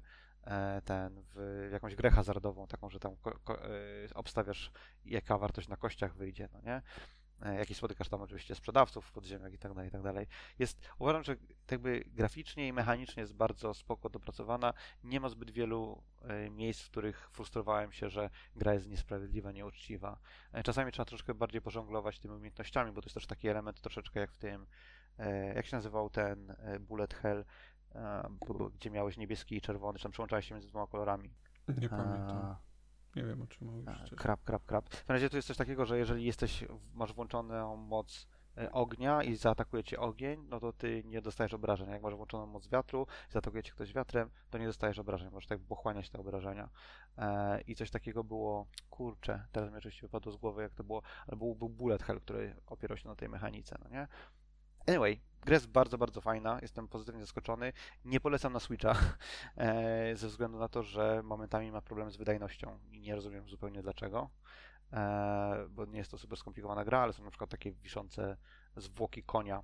ten, w jakąś grę hazardową, taką, że tam ko, ko, e, obstawiasz, jaka wartość na kościach wyjdzie, no nie? E, Jakiś spotykasz tam oczywiście sprzedawców podziemiach i tak dalej, i tak dalej. Jest, uważam, że jakby graficznie i mechanicznie jest bardzo spoko dopracowana. Nie ma zbyt wielu e, miejsc, w których frustrowałem się, że gra jest niesprawiedliwa, nieuczciwa. E, Czasami trzeba troszkę bardziej pożonglować tymi umiejętnościami, bo to jest też taki element troszeczkę jak w tym, e, jak się nazywał ten e, Bullet Hell, e, gdzie miałeś niebieski i czerwony, czy tam przełączałeś się między dwoma kolorami. Nie pamiętam. A, Nie wiem o czym mówisz. szczerze. Krap, krap, krap. W razie tu jest coś takiego, że jeżeli jesteś, masz włączoną moc e, ognia i zaatakuje cię ogień, no to ty nie dostajesz obrażeń. Jak masz włączoną moc wiatru i zaatakuje cię ktoś wiatrem, to nie dostajesz obrażeń. Możesz tak pochłaniać te obrażenia. E, I coś takiego było, kurczę, teraz mi oczywiście wypadło z głowy, jak to było, ale był, był Bullet Hell, który opierał się na tej mechanice, no nie? Anyway, gra jest bardzo, bardzo fajna. Jestem pozytywnie zaskoczony. Nie polecam na Switcha, e, ze względu na to, że momentami ma problem z wydajnością i nie rozumiem zupełnie dlaczego. E, bo nie jest to super skomplikowana gra, ale są na przykład takie wiszące zwłoki konia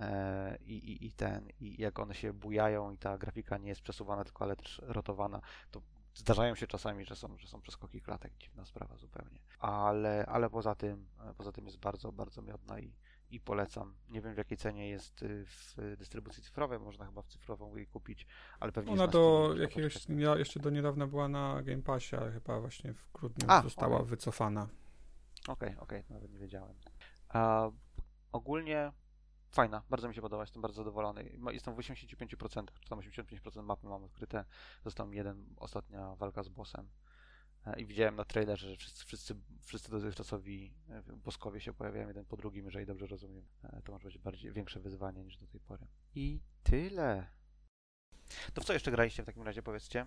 e, i, i, i ten, i jak one się bujają i ta grafika nie jest przesuwana, tylko ale też rotowana, to zdarzają się czasami, że są, że są przeskoki klatek, dziwna sprawa zupełnie. Ale, ale poza tym, poza tym jest bardzo, bardzo miodna i, i polecam. Nie wiem w jakiej cenie jest y, w dystrybucji cyfrowej, można chyba w cyfrową jej kupić, ale pewnie Ona do jakiegoś, ja jeszcze do niedawna była na Game Passie, ale chyba właśnie w grudniu A, została okej. wycofana. Okej, okej, nawet nie wiedziałem. A, ogólnie fajna, bardzo mi się podoba, jestem bardzo zadowolony. Jestem w 85%, czy tam 85% mapy mam odkryte. Został mi jeden, ostatnia walka z bossem. E, I widziałem na trailerze, że wszyscy, wszyscy, wszyscy dotychczasowi e, boskowie się pojawiają jeden po drugim, jeżeli dobrze rozumiem. E, To może być bardziej większe wyzwanie niż do tej pory. I tyle. To w co jeszcze graliście w takim razie, powiedzcie?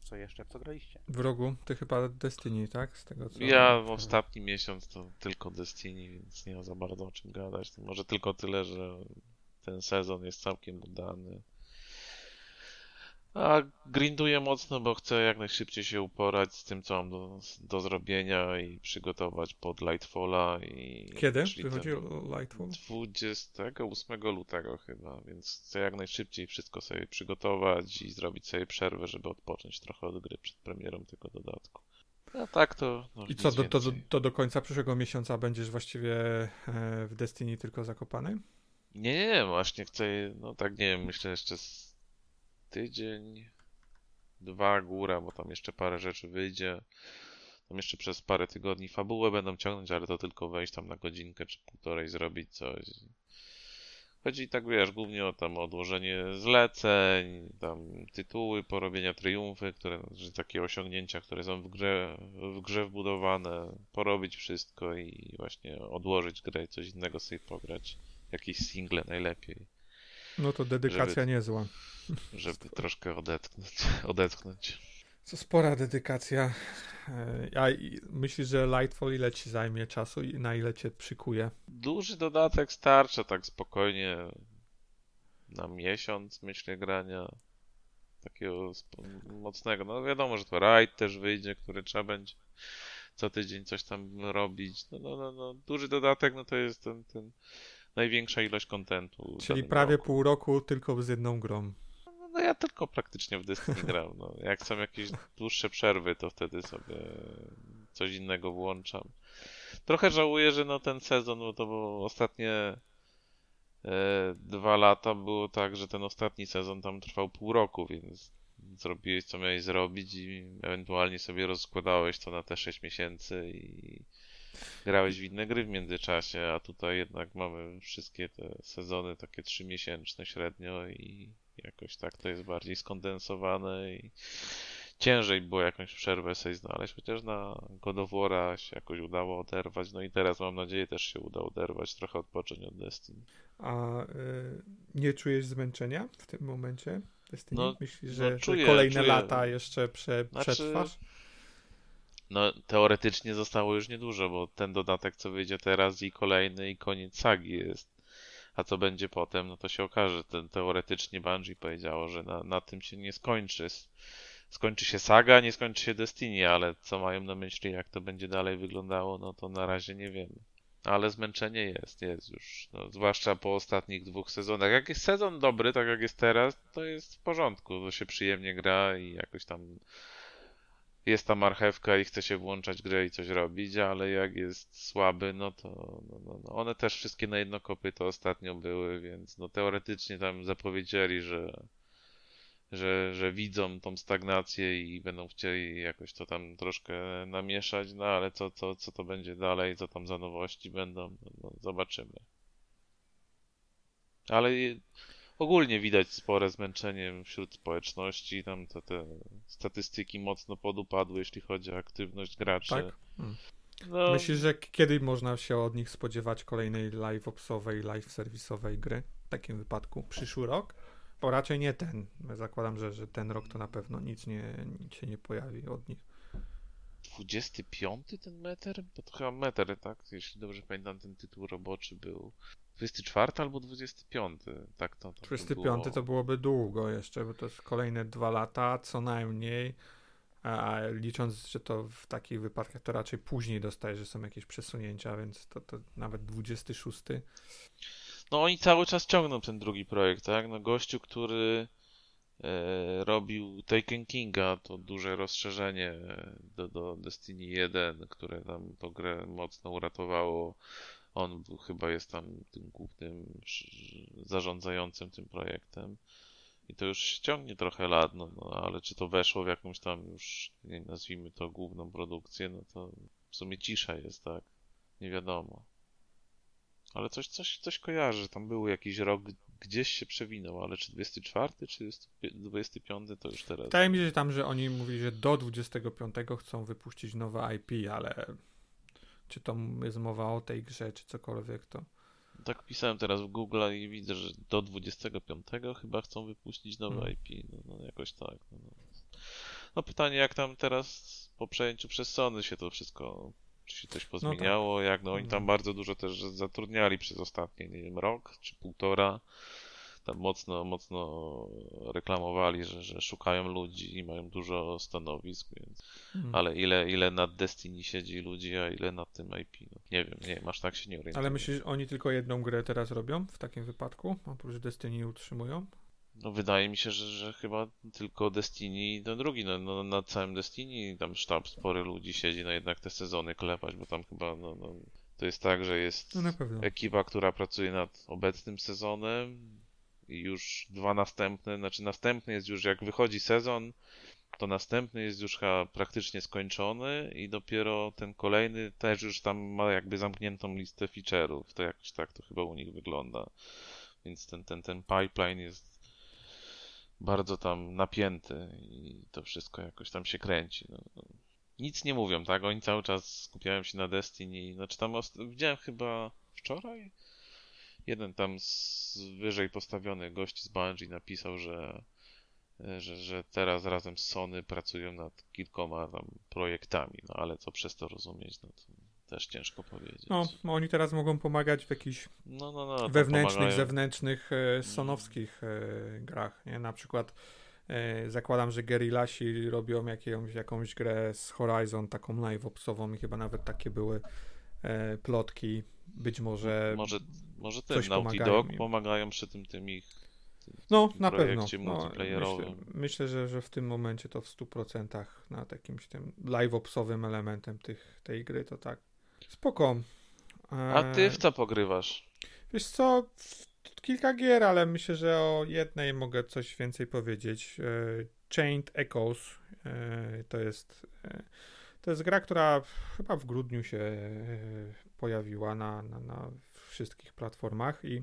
Co jeszcze, w co graliście? W rogu, ty chyba Destiny, tak? Z tego co... Ja w ostatni miesiąc to tylko Destiny, więc nie ma za bardzo o czym gadać. To może tylko tyle, że ten sezon jest całkiem udany. A grinduję mocno, bo chcę jak najszybciej się uporać z tym, co mam do, do zrobienia i przygotować pod Lightfalla i... Kiedy wychodzi Lightfall? 28 lutego chyba, więc chcę jak najszybciej wszystko sobie przygotować i zrobić sobie przerwę, żeby odpocząć trochę od gry przed premierą tego dodatku. A tak to. No, I co, do, to, to do końca przyszłego miesiąca będziesz właściwie e, w Destiny tylko zakopany? Nie, nie, nie, właśnie chcę, no tak nie wiem, myślę jeszcze z tydzień, dwa góra, bo tam jeszcze parę rzeczy wyjdzie. Tam jeszcze przez parę tygodni fabułę będą ciągnąć, ale to tylko wejść tam na godzinkę czy półtorej, zrobić coś. Chodzi tak, wiesz, głównie o tam odłożenie zleceń, tam tytuły, porobienia triumfy, które, takie osiągnięcia, które są w grze, w grze wbudowane, porobić wszystko i właśnie odłożyć grę i coś innego sobie pograć. Jakieś single najlepiej. No to dedykacja Żeby- niezła. Żeby troszkę odetchnąć. odetchnąć. Co spora dedykacja. E, A myślisz, że Lightfall ile ci zajmie czasu i na ile cię przykuje? Duży dodatek starcza tak spokojnie na miesiąc, myślę, grania takiego mocnego. No wiadomo, że to raid też wyjdzie, który trzeba będzie co tydzień coś tam robić. No, no, no, no. Duży dodatek, no to jest ten, ten największa ilość kontentu. Czyli prawie roku. pół roku tylko z jedną grą. No, ja tylko praktycznie w Destiny gram. No. Jak są jakieś dłuższe przerwy, to wtedy sobie coś innego włączam. Trochę żałuję, że no ten sezon, bo to było ostatnie e, dwa lata było tak, że ten ostatni sezon tam trwał pół roku, więc zrobiłeś co miałeś zrobić i ewentualnie sobie rozkładałeś to na te 6 miesięcy i grałeś w inne gry w międzyczasie, a tutaj jednak mamy wszystkie te sezony takie trzymiesięczne średnio i jakoś tak to jest bardziej skondensowane i ciężej było jakąś przerwę sobie znaleźć, chociaż na God of War'a się jakoś udało oderwać, no i teraz mam nadzieję też się uda oderwać, trochę odpocząć od Destiny. A y, nie czujesz zmęczenia w tym momencie? Destiny? No, Myślisz, no że, czuję, że kolejne czuję. lata jeszcze prze, Znaczy, przetrwasz? No, teoretycznie zostało już niedużo, bo ten dodatek, co wyjdzie teraz i kolejny i koniec sagi jest. A co będzie potem, no to się okaże. Ten, teoretycznie Bungie powiedziało, że na, na tym się nie skończy. Skończy się saga, nie skończy się Destiny, ale co mają na myśli, jak to będzie dalej wyglądało, no to na razie nie wiemy. Ale zmęczenie jest, jest już. No, zwłaszcza po ostatnich dwóch sezonach. Jak jest sezon dobry, tak jak jest teraz, to jest w porządku, to się przyjemnie gra i jakoś tam jest ta marchewka i chce się włączać grę i coś robić, ale jak jest słaby, no to no, no, no. one też wszystkie na jedno kopyto ostatnio były, więc no teoretycznie tam zapowiedzieli, że, że, że widzą tą stagnację i będą chcieli jakoś to tam troszkę namieszać, no ale co, co, co to będzie dalej, co tam za nowości będą, no, no, zobaczymy. Ale ogólnie widać spore zmęczenie wśród społeczności, tam te, te statystyki mocno podupadły, jeśli chodzi o aktywność graczy. Tak? Hmm. No, Myślisz, że kiedy można się od nich spodziewać kolejnej live-opsowej, live-serwisowej gry? W takim wypadku przyszły rok? Bo raczej nie ten. Zakładam, że, że ten rok to na pewno nic, nie, nic się nie pojawi od nich. 25 ten meter? Bo to chyba meter, tak? Jeśli dobrze pamiętam, ten tytuł roboczy był 24 albo 25. Tak to, to by 25 było. to byłoby długo jeszcze, bo to jest kolejne dwa lata co najmniej. A licząc, że to w takich wypadkach to raczej później dostaje, że są jakieś przesunięcia, więc to, to nawet 26. No oni cały czas ciągną ten drugi projekt, tak? No gościu, który e, robił Taken Kinga, to duże rozszerzenie do, do Destiny 1, które tam tą grę mocno uratowało. On chyba jest tam tym głównym zarządzającym tym projektem. I to już się ciągnie trochę lat, no, no ale czy to weszło w jakąś tam już, nie, nazwijmy to główną produkcję, no to w sumie cisza jest, tak? Nie wiadomo. Ale coś, coś, coś kojarzę, że tam był jakiś rok, gdzieś się przewinął, ale czy 24, czy 25 to już teraz. Wydaje mi się tam, że oni mówili, że do 25 chcą wypuścić nowe IP, ale czy to jest mowa o tej grze, czy cokolwiek, to Tak pisałem teraz w Google i widzę, że do 25 chyba chcą wypuścić nowe Hmm. IP. No, no jakoś tak. No, no. no pytanie, jak tam teraz po przejęciu przez Sony się to wszystko, czy się coś pozmieniało, jak no oni tam Mhm. bardzo dużo też zatrudniali przez ostatnie, nie wiem, rok czy półtora. Tam mocno, mocno reklamowali, że, że szukają ludzi i mają dużo stanowisk, więc hmm. ale ile, ile nad Destiny siedzi ludzi, a ile nad tym IP? No, nie wiem, nie wiem, aż tak się nie orientuję. Ale myślisz, że oni tylko jedną grę teraz robią w takim wypadku? Oprócz Destiny utrzymują? No wydaje mi się, że, że chyba tylko Destiny ten drugi, no, no nad całym Destiny tam sztab spory ludzi siedzi, no jednak te sezony klepać, bo tam chyba, no, no to jest tak, że jest No na ekipa, która pracuje nad obecnym sezonem i już dwa następne, znaczy następny jest już, jak wychodzi sezon, to następny jest już chyba praktycznie skończony i dopiero ten kolejny też już tam ma jakby zamkniętą listę feature'ów, to jakoś tak to chyba u nich wygląda. Więc ten, ten, ten pipeline jest bardzo tam napięty i to wszystko jakoś tam się kręci. No. Nic nie mówią, tak? Oni cały czas skupiają się na Destiny. Znaczy tam widziałem chyba wczoraj jeden tam z wyżej postawiony gość z Bungie napisał, że, że, że teraz razem z Sony pracują nad kilkoma tam projektami, no ale co przez to rozumieć, no to też ciężko powiedzieć. No, oni teraz mogą pomagać w jakichś no, no, no, wewnętrznych, pomagają. zewnętrznych, e, sonowskich e, grach, nie? Na przykład e, zakładam, że Gerillasi robią jakąś, jakąś grę z Horizon, taką live-opsową i chyba nawet takie były e, plotki. Być może... Może, może tym coś Naughty pomagają Dog im. pomagają przy tym, tym ich tym, No, tym na pewno. No, multiplayerowym. myślę, myślę że, że w tym momencie to w 100% nad jakimś tym live-opsowym elementem tych, tej gry to tak. Spoko. A ty E, w co pogrywasz? Wiesz co, kilka gier, ale myślę, że o jednej mogę coś więcej powiedzieć. E, Chained Echoes e, to jest e, to jest gra, która chyba w grudniu się e, pojawiła na, na, na wszystkich platformach i,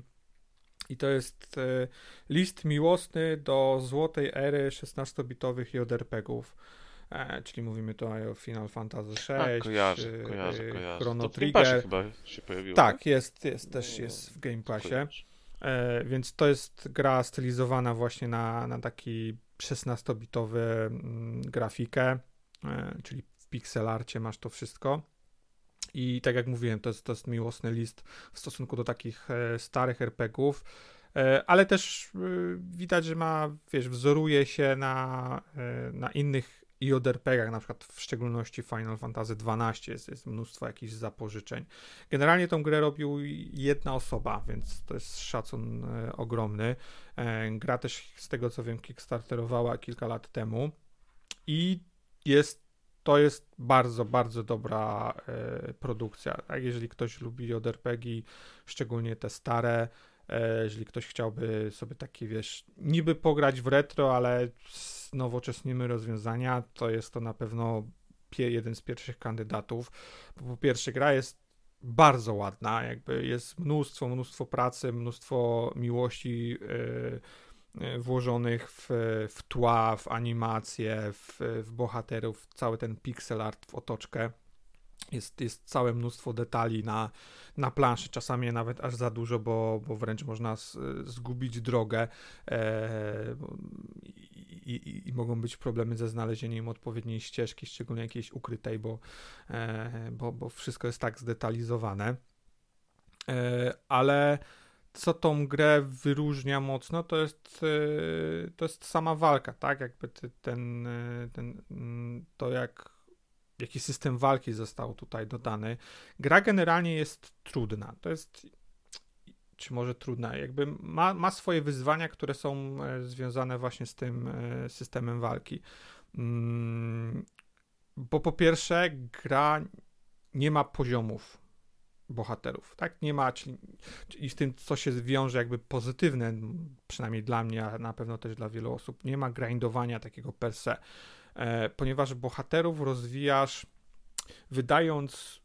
i to jest e, list miłosny do złotej ery 16-bitowych JRPG-ów. E, czyli mówimy tutaj o Final Fantasy VI, A, kojarzę, e, kojarzę, kojarzę. Chrono Trigger. chyba się pojawiło. Tak, jest, jest też No, jest w Game Passie. E, więc to jest gra stylizowana właśnie na, na taki 16-bitowy mm, grafikę, e, czyli w pixelarcie masz to wszystko. I tak jak mówiłem, to jest, to jest miłosny list w stosunku do takich e, starych RPGów, e, ale też e, widać, że ma, wiesz, wzoruje się na, na innych JRPG-ach, na przykład w szczególności Final Fantasy XII jest, jest mnóstwo jakichś zapożyczeń. Generalnie tą grę robił jedna osoba, więc to jest szacun ogromny. Gra też z tego co wiem kickstarterowała kilka lat temu i jest to jest bardzo, bardzo dobra e, produkcja. Tak? Jeżeli ktoś lubi JRPG, szczególnie te stare, e, jeżeli ktoś chciałby sobie takie, wiesz, niby pograć w retro, ale z nowoczesnymi rozwiązania, to jest to na pewno jeden z pierwszych kandydatów. Bo po pierwsze, gra jest bardzo ładna, jakby jest mnóstwo, mnóstwo pracy, mnóstwo miłości e, włożonych w, w tła, w animacje, w, w bohaterów, w cały ten pixel art, w otoczkę. Jest, jest całe mnóstwo detali na, na planszy, czasami nawet aż za dużo, bo, bo wręcz można s- zgubić drogę e, i, i, i mogą być problemy ze znalezieniem odpowiedniej ścieżki, szczególnie jakiejś ukrytej, bo, e, bo, bo wszystko jest tak zdetalizowane. E, ale co tą grę wyróżnia mocno, to jest, e, to jest sama walka, tak? Jakby ten, e, ten, mm, to jak, jaki system walki został tutaj dodany. Gra generalnie jest trudna. To jest, czy może trudna, jakby ma, ma swoje wyzwania, które są e, związane właśnie z tym systemem walki. Mm, Bo po pierwsze, gra nie ma poziomów bohaterów, tak? Nie ma, czyli, i z tym, co się wiąże jakby pozytywne, przynajmniej dla mnie, a na pewno też dla wielu osób, nie ma grindowania takiego per se, e, ponieważ bohaterów rozwijasz wydając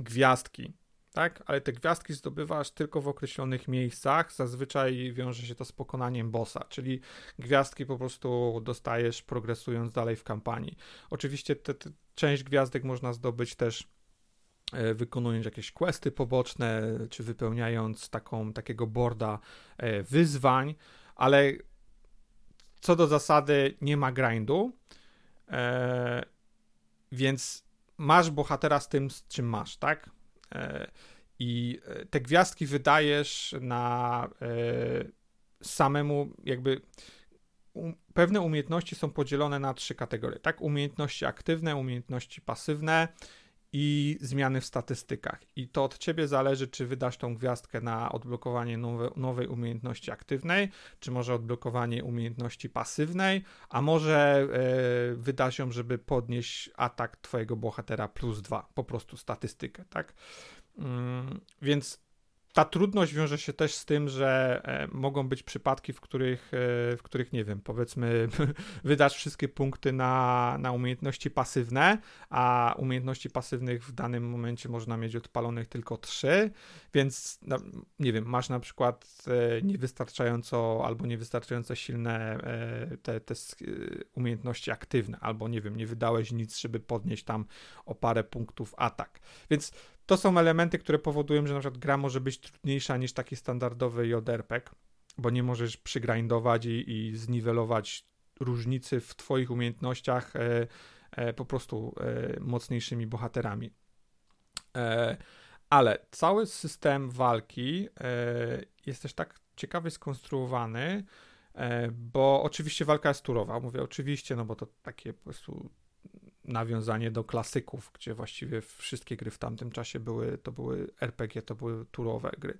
gwiazdki, tak? Ale te gwiazdki zdobywasz tylko w określonych miejscach, zazwyczaj wiąże się to z pokonaniem bossa, czyli gwiazdki po prostu dostajesz progresując dalej w kampanii. Oczywiście te, te, część gwiazdek można zdobyć też wykonując jakieś questy poboczne, czy wypełniając taką, takiego boarda e, wyzwań, ale co do zasady nie ma grindu, e, więc masz bohatera z tym, z czym masz, tak? E, I e, te gwiazdki wydajesz na e, samemu jakby pewne umiejętności są podzielone na trzy kategorie, tak? Umiejętności aktywne, umiejętności pasywne i zmiany w statystykach. I to od ciebie zależy, czy wydasz tą gwiazdkę na odblokowanie nowe, nowej umiejętności aktywnej, czy może odblokowanie umiejętności pasywnej, a może e, wydasz ją, żeby podnieść atak twojego bohatera plus dwa, po prostu statystykę, tak? Mm, więc ta trudność wiąże się też z tym, że e, mogą być przypadki, w których, e, w których nie wiem, powiedzmy, wydasz wszystkie punkty na, na umiejętności pasywne, a umiejętności pasywnych w danym momencie można mieć odpalonych tylko trzy, więc no, nie wiem, masz na przykład e, niewystarczająco albo niewystarczająco silne te, te umiejętności aktywne, albo nie wiem, nie wydałeś nic, żeby podnieść tam o parę punktów atak. Więc to są elementy, które powodują, że na przykład gra może być trudniejsza niż taki standardowy JRPG, bo nie możesz przygrindować i, i zniwelować różnicy w twoich umiejętnościach e, e, po prostu e, mocniejszymi bohaterami. E, ale cały system walki e, jest też tak ciekawie skonstruowany, e, bo oczywiście walka jest turowa. Mówię oczywiście, no bo to takie po prostu nawiązanie do klasyków, gdzie właściwie wszystkie gry w tamtym czasie były, to były RPG, to były turowe gry.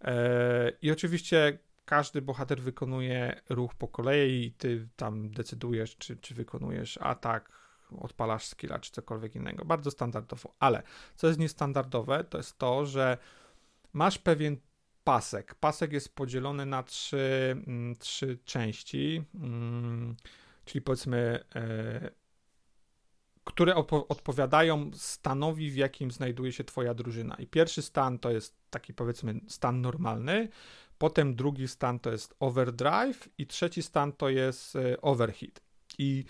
E, I oczywiście każdy bohater wykonuje ruch po kolei i ty tam decydujesz, czy, czy wykonujesz atak, odpalasz skilla, czy cokolwiek innego. Bardzo standardowo. Ale co jest niestandardowe, to jest to, że masz pewien pasek. Pasek jest podzielony na trzy, mm, trzy części, mm, czyli powiedzmy, e, które odpowiadają stanowi, w jakim znajduje się twoja drużyna. I pierwszy stan to jest taki powiedzmy stan normalny, potem drugi stan to jest overdrive i trzeci stan to jest e, overheat. I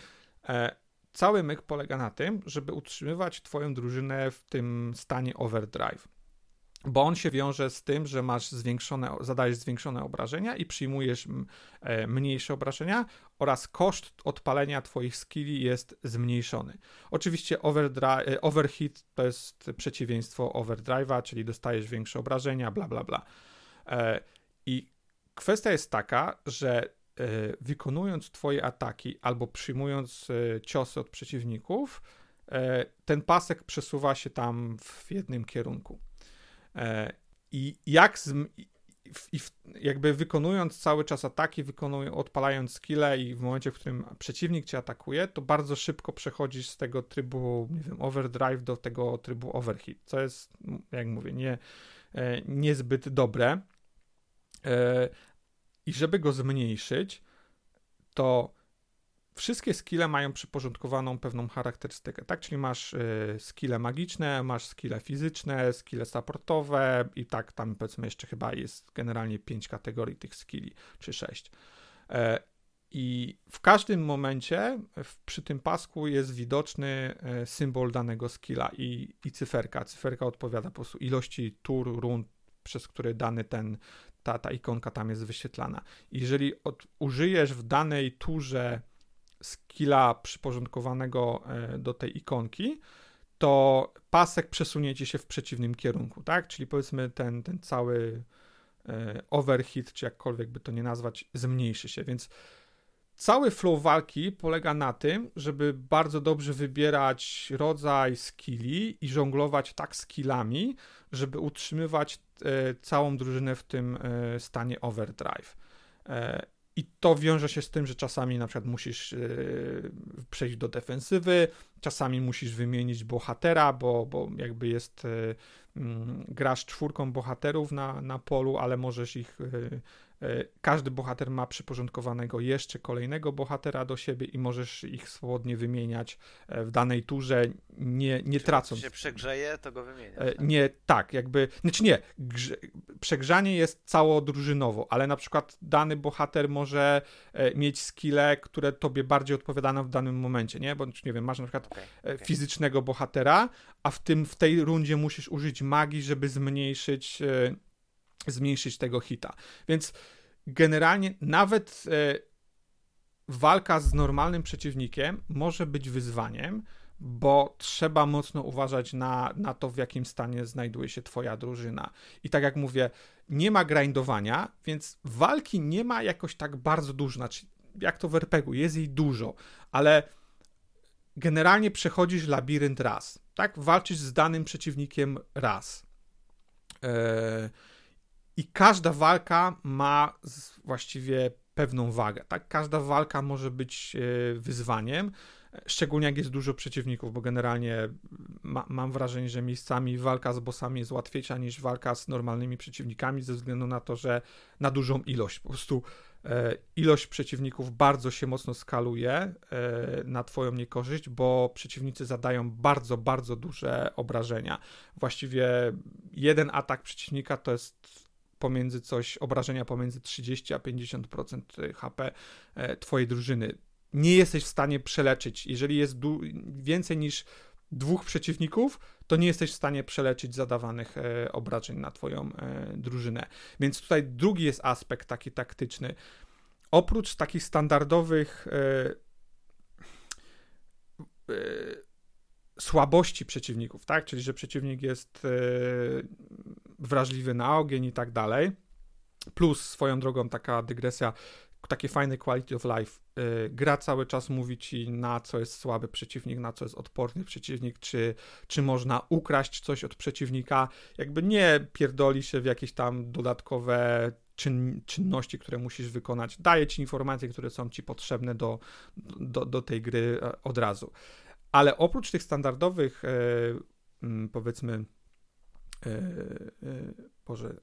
e, cały myk polega na tym, żeby utrzymywać twoją drużynę w tym stanie overdrive bo on się wiąże z tym, że masz zwiększone, zadajesz zwiększone obrażenia i przyjmujesz e, mniejsze obrażenia oraz koszt odpalenia twoich skilli jest zmniejszony. Oczywiście e, overheat to jest przeciwieństwo overdrive'a, czyli dostajesz większe obrażenia, bla bla bla. E, I kwestia jest taka, że wykonując twoje ataki albo przyjmując ciosy od przeciwników, ten pasek przesuwa się tam w jednym kierunku. E, I jak z, i, i, jakby wykonując cały czas ataki, wykonują, odpalając skille i w momencie, w którym przeciwnik cię atakuje, to bardzo szybko przechodzisz z tego trybu, nie wiem, overdrive do tego trybu overheat, co jest, jak mówię, nie, e, niezbyt dobre. E, I żeby go zmniejszyć, to wszystkie skille mają przyporządkowaną pewną charakterystykę, tak? Czyli masz y, skille magiczne, masz skille fizyczne, skille supportowe i tak tam powiedzmy jeszcze chyba jest generalnie pięć kategorii tych skilli, czy sześć. E, I w każdym momencie w, przy tym pasku jest widoczny e, symbol danego skilla i, i cyferka. Cyferka odpowiada po prostu ilości tur, rund, przez które dany ten, ta, ta ikonka tam jest wyświetlana. Jeżeli od, użyjesz w danej turze skilla przyporządkowanego e, do tej ikonki, to pasek przesunie ci się w przeciwnym kierunku, tak? Czyli powiedzmy ten, ten cały e, overheat, czy jakkolwiek by to nie nazwać, zmniejszy się, więc cały flow walki polega na tym, żeby bardzo dobrze wybierać rodzaj skilli i żonglować tak skillami, żeby utrzymywać e, całą drużynę w tym stanie overdrive. I to wiąże się z tym, że czasami na przykład musisz yy, przejść do defensywy, czasami musisz wymienić bohatera, bo, bo jakby jest, yy, yy, grasz czwórką bohaterów na, na polu, ale możesz ich y, E, każdy bohater ma przyporządkowanego jeszcze kolejnego bohatera do siebie i możesz ich swobodnie wymieniać e, w danej turze, nie, nie tracąc. Jak się przegrzeje, to go wymieniasz. E, Tak? Nie, tak, jakby, znaczy nie, grze, przegrzanie jest całodrużynowo, ale na przykład dany bohater może mieć skille, które tobie bardziej odpowiadają w danym momencie, nie? Bo nie wiem, masz na przykład Okay, okay. fizycznego bohatera, a w tym, w tej rundzie musisz użyć magii, żeby zmniejszyć zmniejszyć tego hita. Więc generalnie nawet e, walka z normalnym przeciwnikiem może być wyzwaniem, bo trzeba mocno uważać na, na to, w jakim stanie znajduje się twoja drużyna. I tak jak mówię, nie ma grindowania, więc walki nie ma jakoś tak bardzo dużo, znaczy jak to w RPG-u, jest jej dużo, ale generalnie przechodzisz labirynt raz, tak? Walczysz z danym przeciwnikiem raz. Yy, i każda walka ma właściwie pewną wagę. Tak? Każda walka może być e, wyzwaniem, szczególnie jak jest dużo przeciwników, bo generalnie ma, mam wrażenie, że miejscami walka z bossami jest łatwiejsza niż walka z normalnymi przeciwnikami, ze względu na to, że na dużą ilość. Po prostu e, ilość przeciwników bardzo się mocno skaluje e, na Twoją niekorzyść, bo przeciwnicy zadają bardzo, bardzo duże obrażenia. Właściwie jeden atak przeciwnika to jest pomiędzy coś, obrażenia pomiędzy 30 a 50% HP twojej drużyny. Nie jesteś w stanie przeleczyć. Jeżeli jest więcej niż dwóch przeciwników, to nie jesteś w stanie przeleczyć zadawanych e, obrażeń na twoją e, drużynę. Więc tutaj drugi jest aspekt taki taktyczny. Oprócz takich standardowych e, e, słabości przeciwników, tak? Czyli, że przeciwnik jest e, wrażliwy na ogień i tak dalej. Plus swoją drogą taka dygresja, takie fajne quality of life. Y, gra cały czas mówi ci, na co jest słaby przeciwnik, na co jest odporny przeciwnik, czy, czy można ukraść coś od przeciwnika. Jakby nie pierdoli się w jakieś tam dodatkowe czyn, czynności, które musisz wykonać. Daje ci informacje, które są ci potrzebne do, do, do tej gry e, od razu. Ale oprócz tych standardowych, e, mm, powiedzmy, Boże,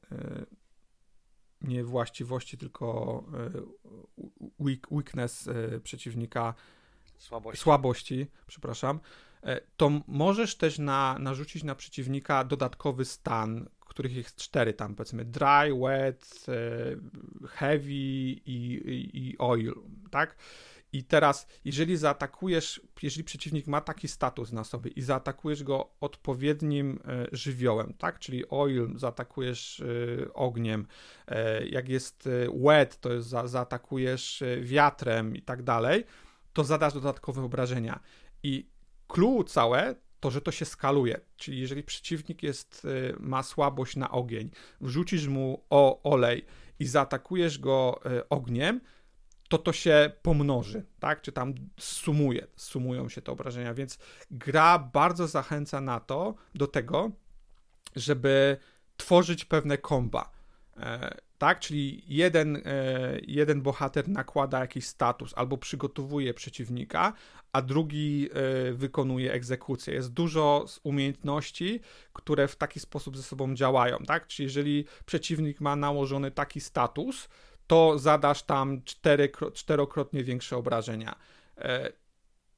nie właściwości, tylko weak, weakness przeciwnika, Słabość. słabości, przepraszam, to możesz też na, narzucić na przeciwnika dodatkowy stan, których jest cztery tam, powiedzmy dry, wet, heavy i, i, i oil, tak? I teraz, jeżeli zaatakujesz, jeżeli przeciwnik ma taki status na sobie i zaatakujesz go odpowiednim e, żywiołem, tak? Czyli oil zaatakujesz e, ogniem, e, jak jest wet, to jest za, zaatakujesz wiatrem i tak dalej, to zadasz dodatkowe obrażenia. I clue całe to, że to się skaluje. Czyli jeżeli przeciwnik jest, ma słabość na ogień, wrzucisz mu o olej i zaatakujesz go ogniem, to to się pomnoży, tak? Czy tam sumuje, sumują się te obrażenia, więc gra bardzo zachęca na to, do tego, żeby tworzyć pewne komba. E, tak? Czyli jeden, e, jeden bohater nakłada jakiś status albo przygotowuje przeciwnika, a drugi e, wykonuje egzekucję. Jest dużo umiejętności, które w taki sposób ze sobą działają, tak? Czyli jeżeli przeciwnik ma nałożony taki status, to zadasz tam cztery, czterokrotnie większe obrażenia. E,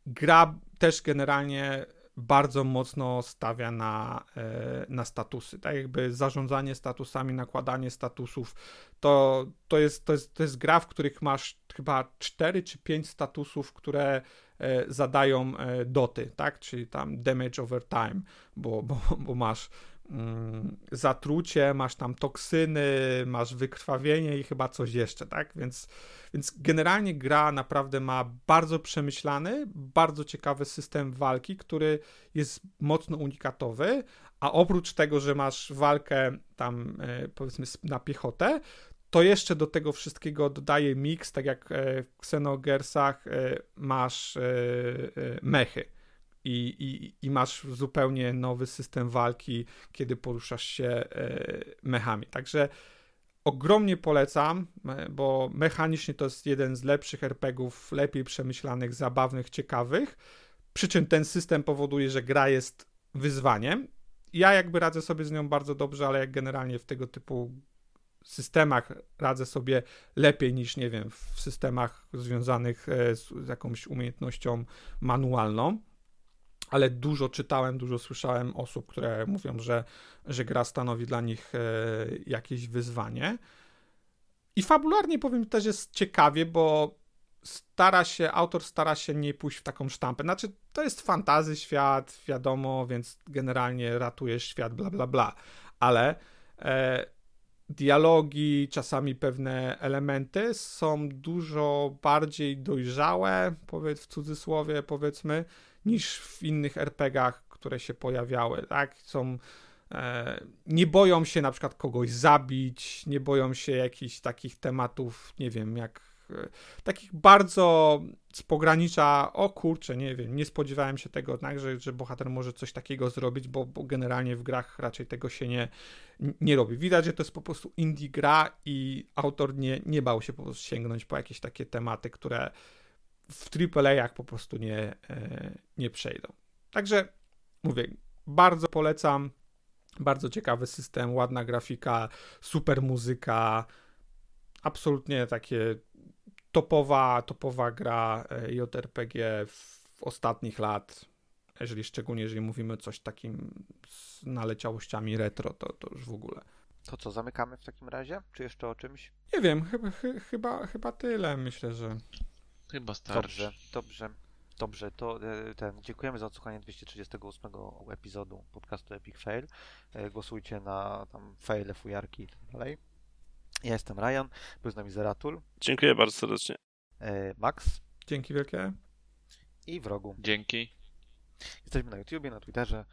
gra też generalnie bardzo mocno stawia na, e, na statusy. Tak jakby zarządzanie statusami, nakładanie statusów, to, to, jest, to, jest, to jest gra, w których masz chyba 4 czy 5 statusów, które e, zadają doty, tak? Czyli tam damage over time, bo, bo, bo masz zatrucie, masz tam toksyny, masz wykrwawienie i chyba coś jeszcze, tak? Więc, więc generalnie gra naprawdę ma bardzo przemyślany, bardzo ciekawy system walki, który jest mocno unikatowy, a oprócz tego, że masz walkę tam e, powiedzmy na piechotę, to jeszcze do tego wszystkiego dodaje miks, tak jak e, w Xenogersach e, masz mechy i, i, i masz zupełnie nowy system walki, kiedy poruszasz się e, mechami. Także ogromnie polecam, e, bo mechanicznie to jest jeden z lepszych RPGów, lepiej przemyślanych, zabawnych, ciekawych. Przy czym ten system powoduje, że gra jest wyzwaniem. Ja jakby radzę sobie z nią bardzo dobrze, ale jak generalnie w tego typu systemach radzę sobie lepiej niż, nie wiem, w systemach związanych e, z jakąś umiejętnością manualną ale dużo czytałem, dużo słyszałem osób, które mówią, że, że gra stanowi dla nich e, jakieś wyzwanie. I fabularnie powiem też jest ciekawie, bo stara się, autor stara się nie pójść w taką sztampę. Znaczy, to jest fantazy świat, wiadomo, więc generalnie ratujesz świat, bla, bla, bla. Ale e, dialogi, czasami pewne elementy są dużo bardziej dojrzałe, powiedz w cudzysłowie, powiedzmy, niż w innych RPGach, które się pojawiały, tak? Są e, nie boją się na przykład kogoś zabić, nie boją się jakichś takich tematów, nie wiem, jak takich bardzo z pogranicza, o kurczę, nie wiem, nie spodziewałem się tego, tak, że, że bohater może coś takiego zrobić, bo, bo generalnie w grach raczej tego się nie, nie robi. Widać, że to jest po prostu indie gra i autor nie, nie bał się po prostu sięgnąć po jakieś takie tematy, które w AAA-ach po prostu nie, e, nie przejdą. Także mówię, bardzo polecam. Bardzo ciekawy system, ładna grafika, super muzyka. Absolutnie takie topowa, topowa gra e, JRPG w ostatnich lat. Jeżeli szczególnie, jeżeli mówimy coś takim z naleciałościami retro, to, to już w ogóle. To co, zamykamy w takim razie? Czy jeszcze o czymś? Nie wiem, chyba, chyba, chyba tyle. Myślę, że Chyba starczy. Dobrze, dobrze. Dobrze, to e, ten, dziękujemy za odsłuchanie 238 epizodu podcastu Epic Fail. E, Głosujcie na tam faile, fujarki i tak dalej. Ja jestem Ryan, był z nami Zeratul, Dziękuję bardzo serdecznie. e, Max Dzięki wielkie. i Wrogu. Dzięki. Jesteśmy na YouTubie, na Twitterze,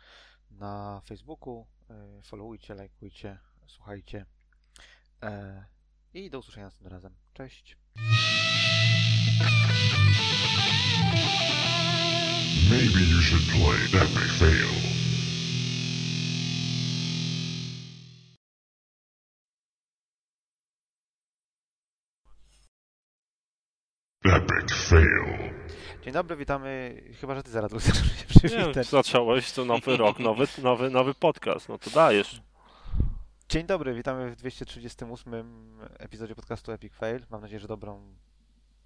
na Facebooku. E, Followujcie, lajkujcie, słuchajcie. E, I do usłyszenia następnym razem. Cześć. Maybe you should play Epic Fail. Epic Fail. Dzień dobry, witamy. Chyba, że ty chcesz się Nie przywitać. zacząłeś, to nowy rok, nowy, nowy, nowy podcast, no to dajesz. Dzień dobry, witamy w 238 epizodzie podcastu Epic Fail. Mam nadzieję, że dobrą,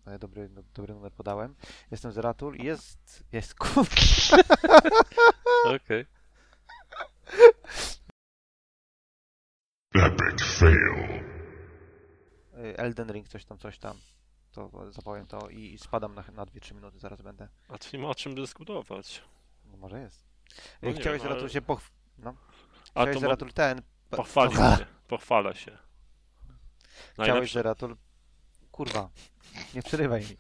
e, dobry, no, dobry numer podałem. Jestem Zeratul i jest, jest kur... Okej. Epic Fail. e, Elden Ring, coś tam, coś tam. To zapowiem to i spadam na, na 2-3 minuty, zaraz będę. A tu nie ma o czym dyskutować. No może jest. No nie Chciałeś wiem, ale- się poch... No. A Chciałeś to Zeratul ten... pa- pochwalić się, pochwalę się. Chciałeś Najlepszy, Zeratul... Kurwa, nie przerywaj mi.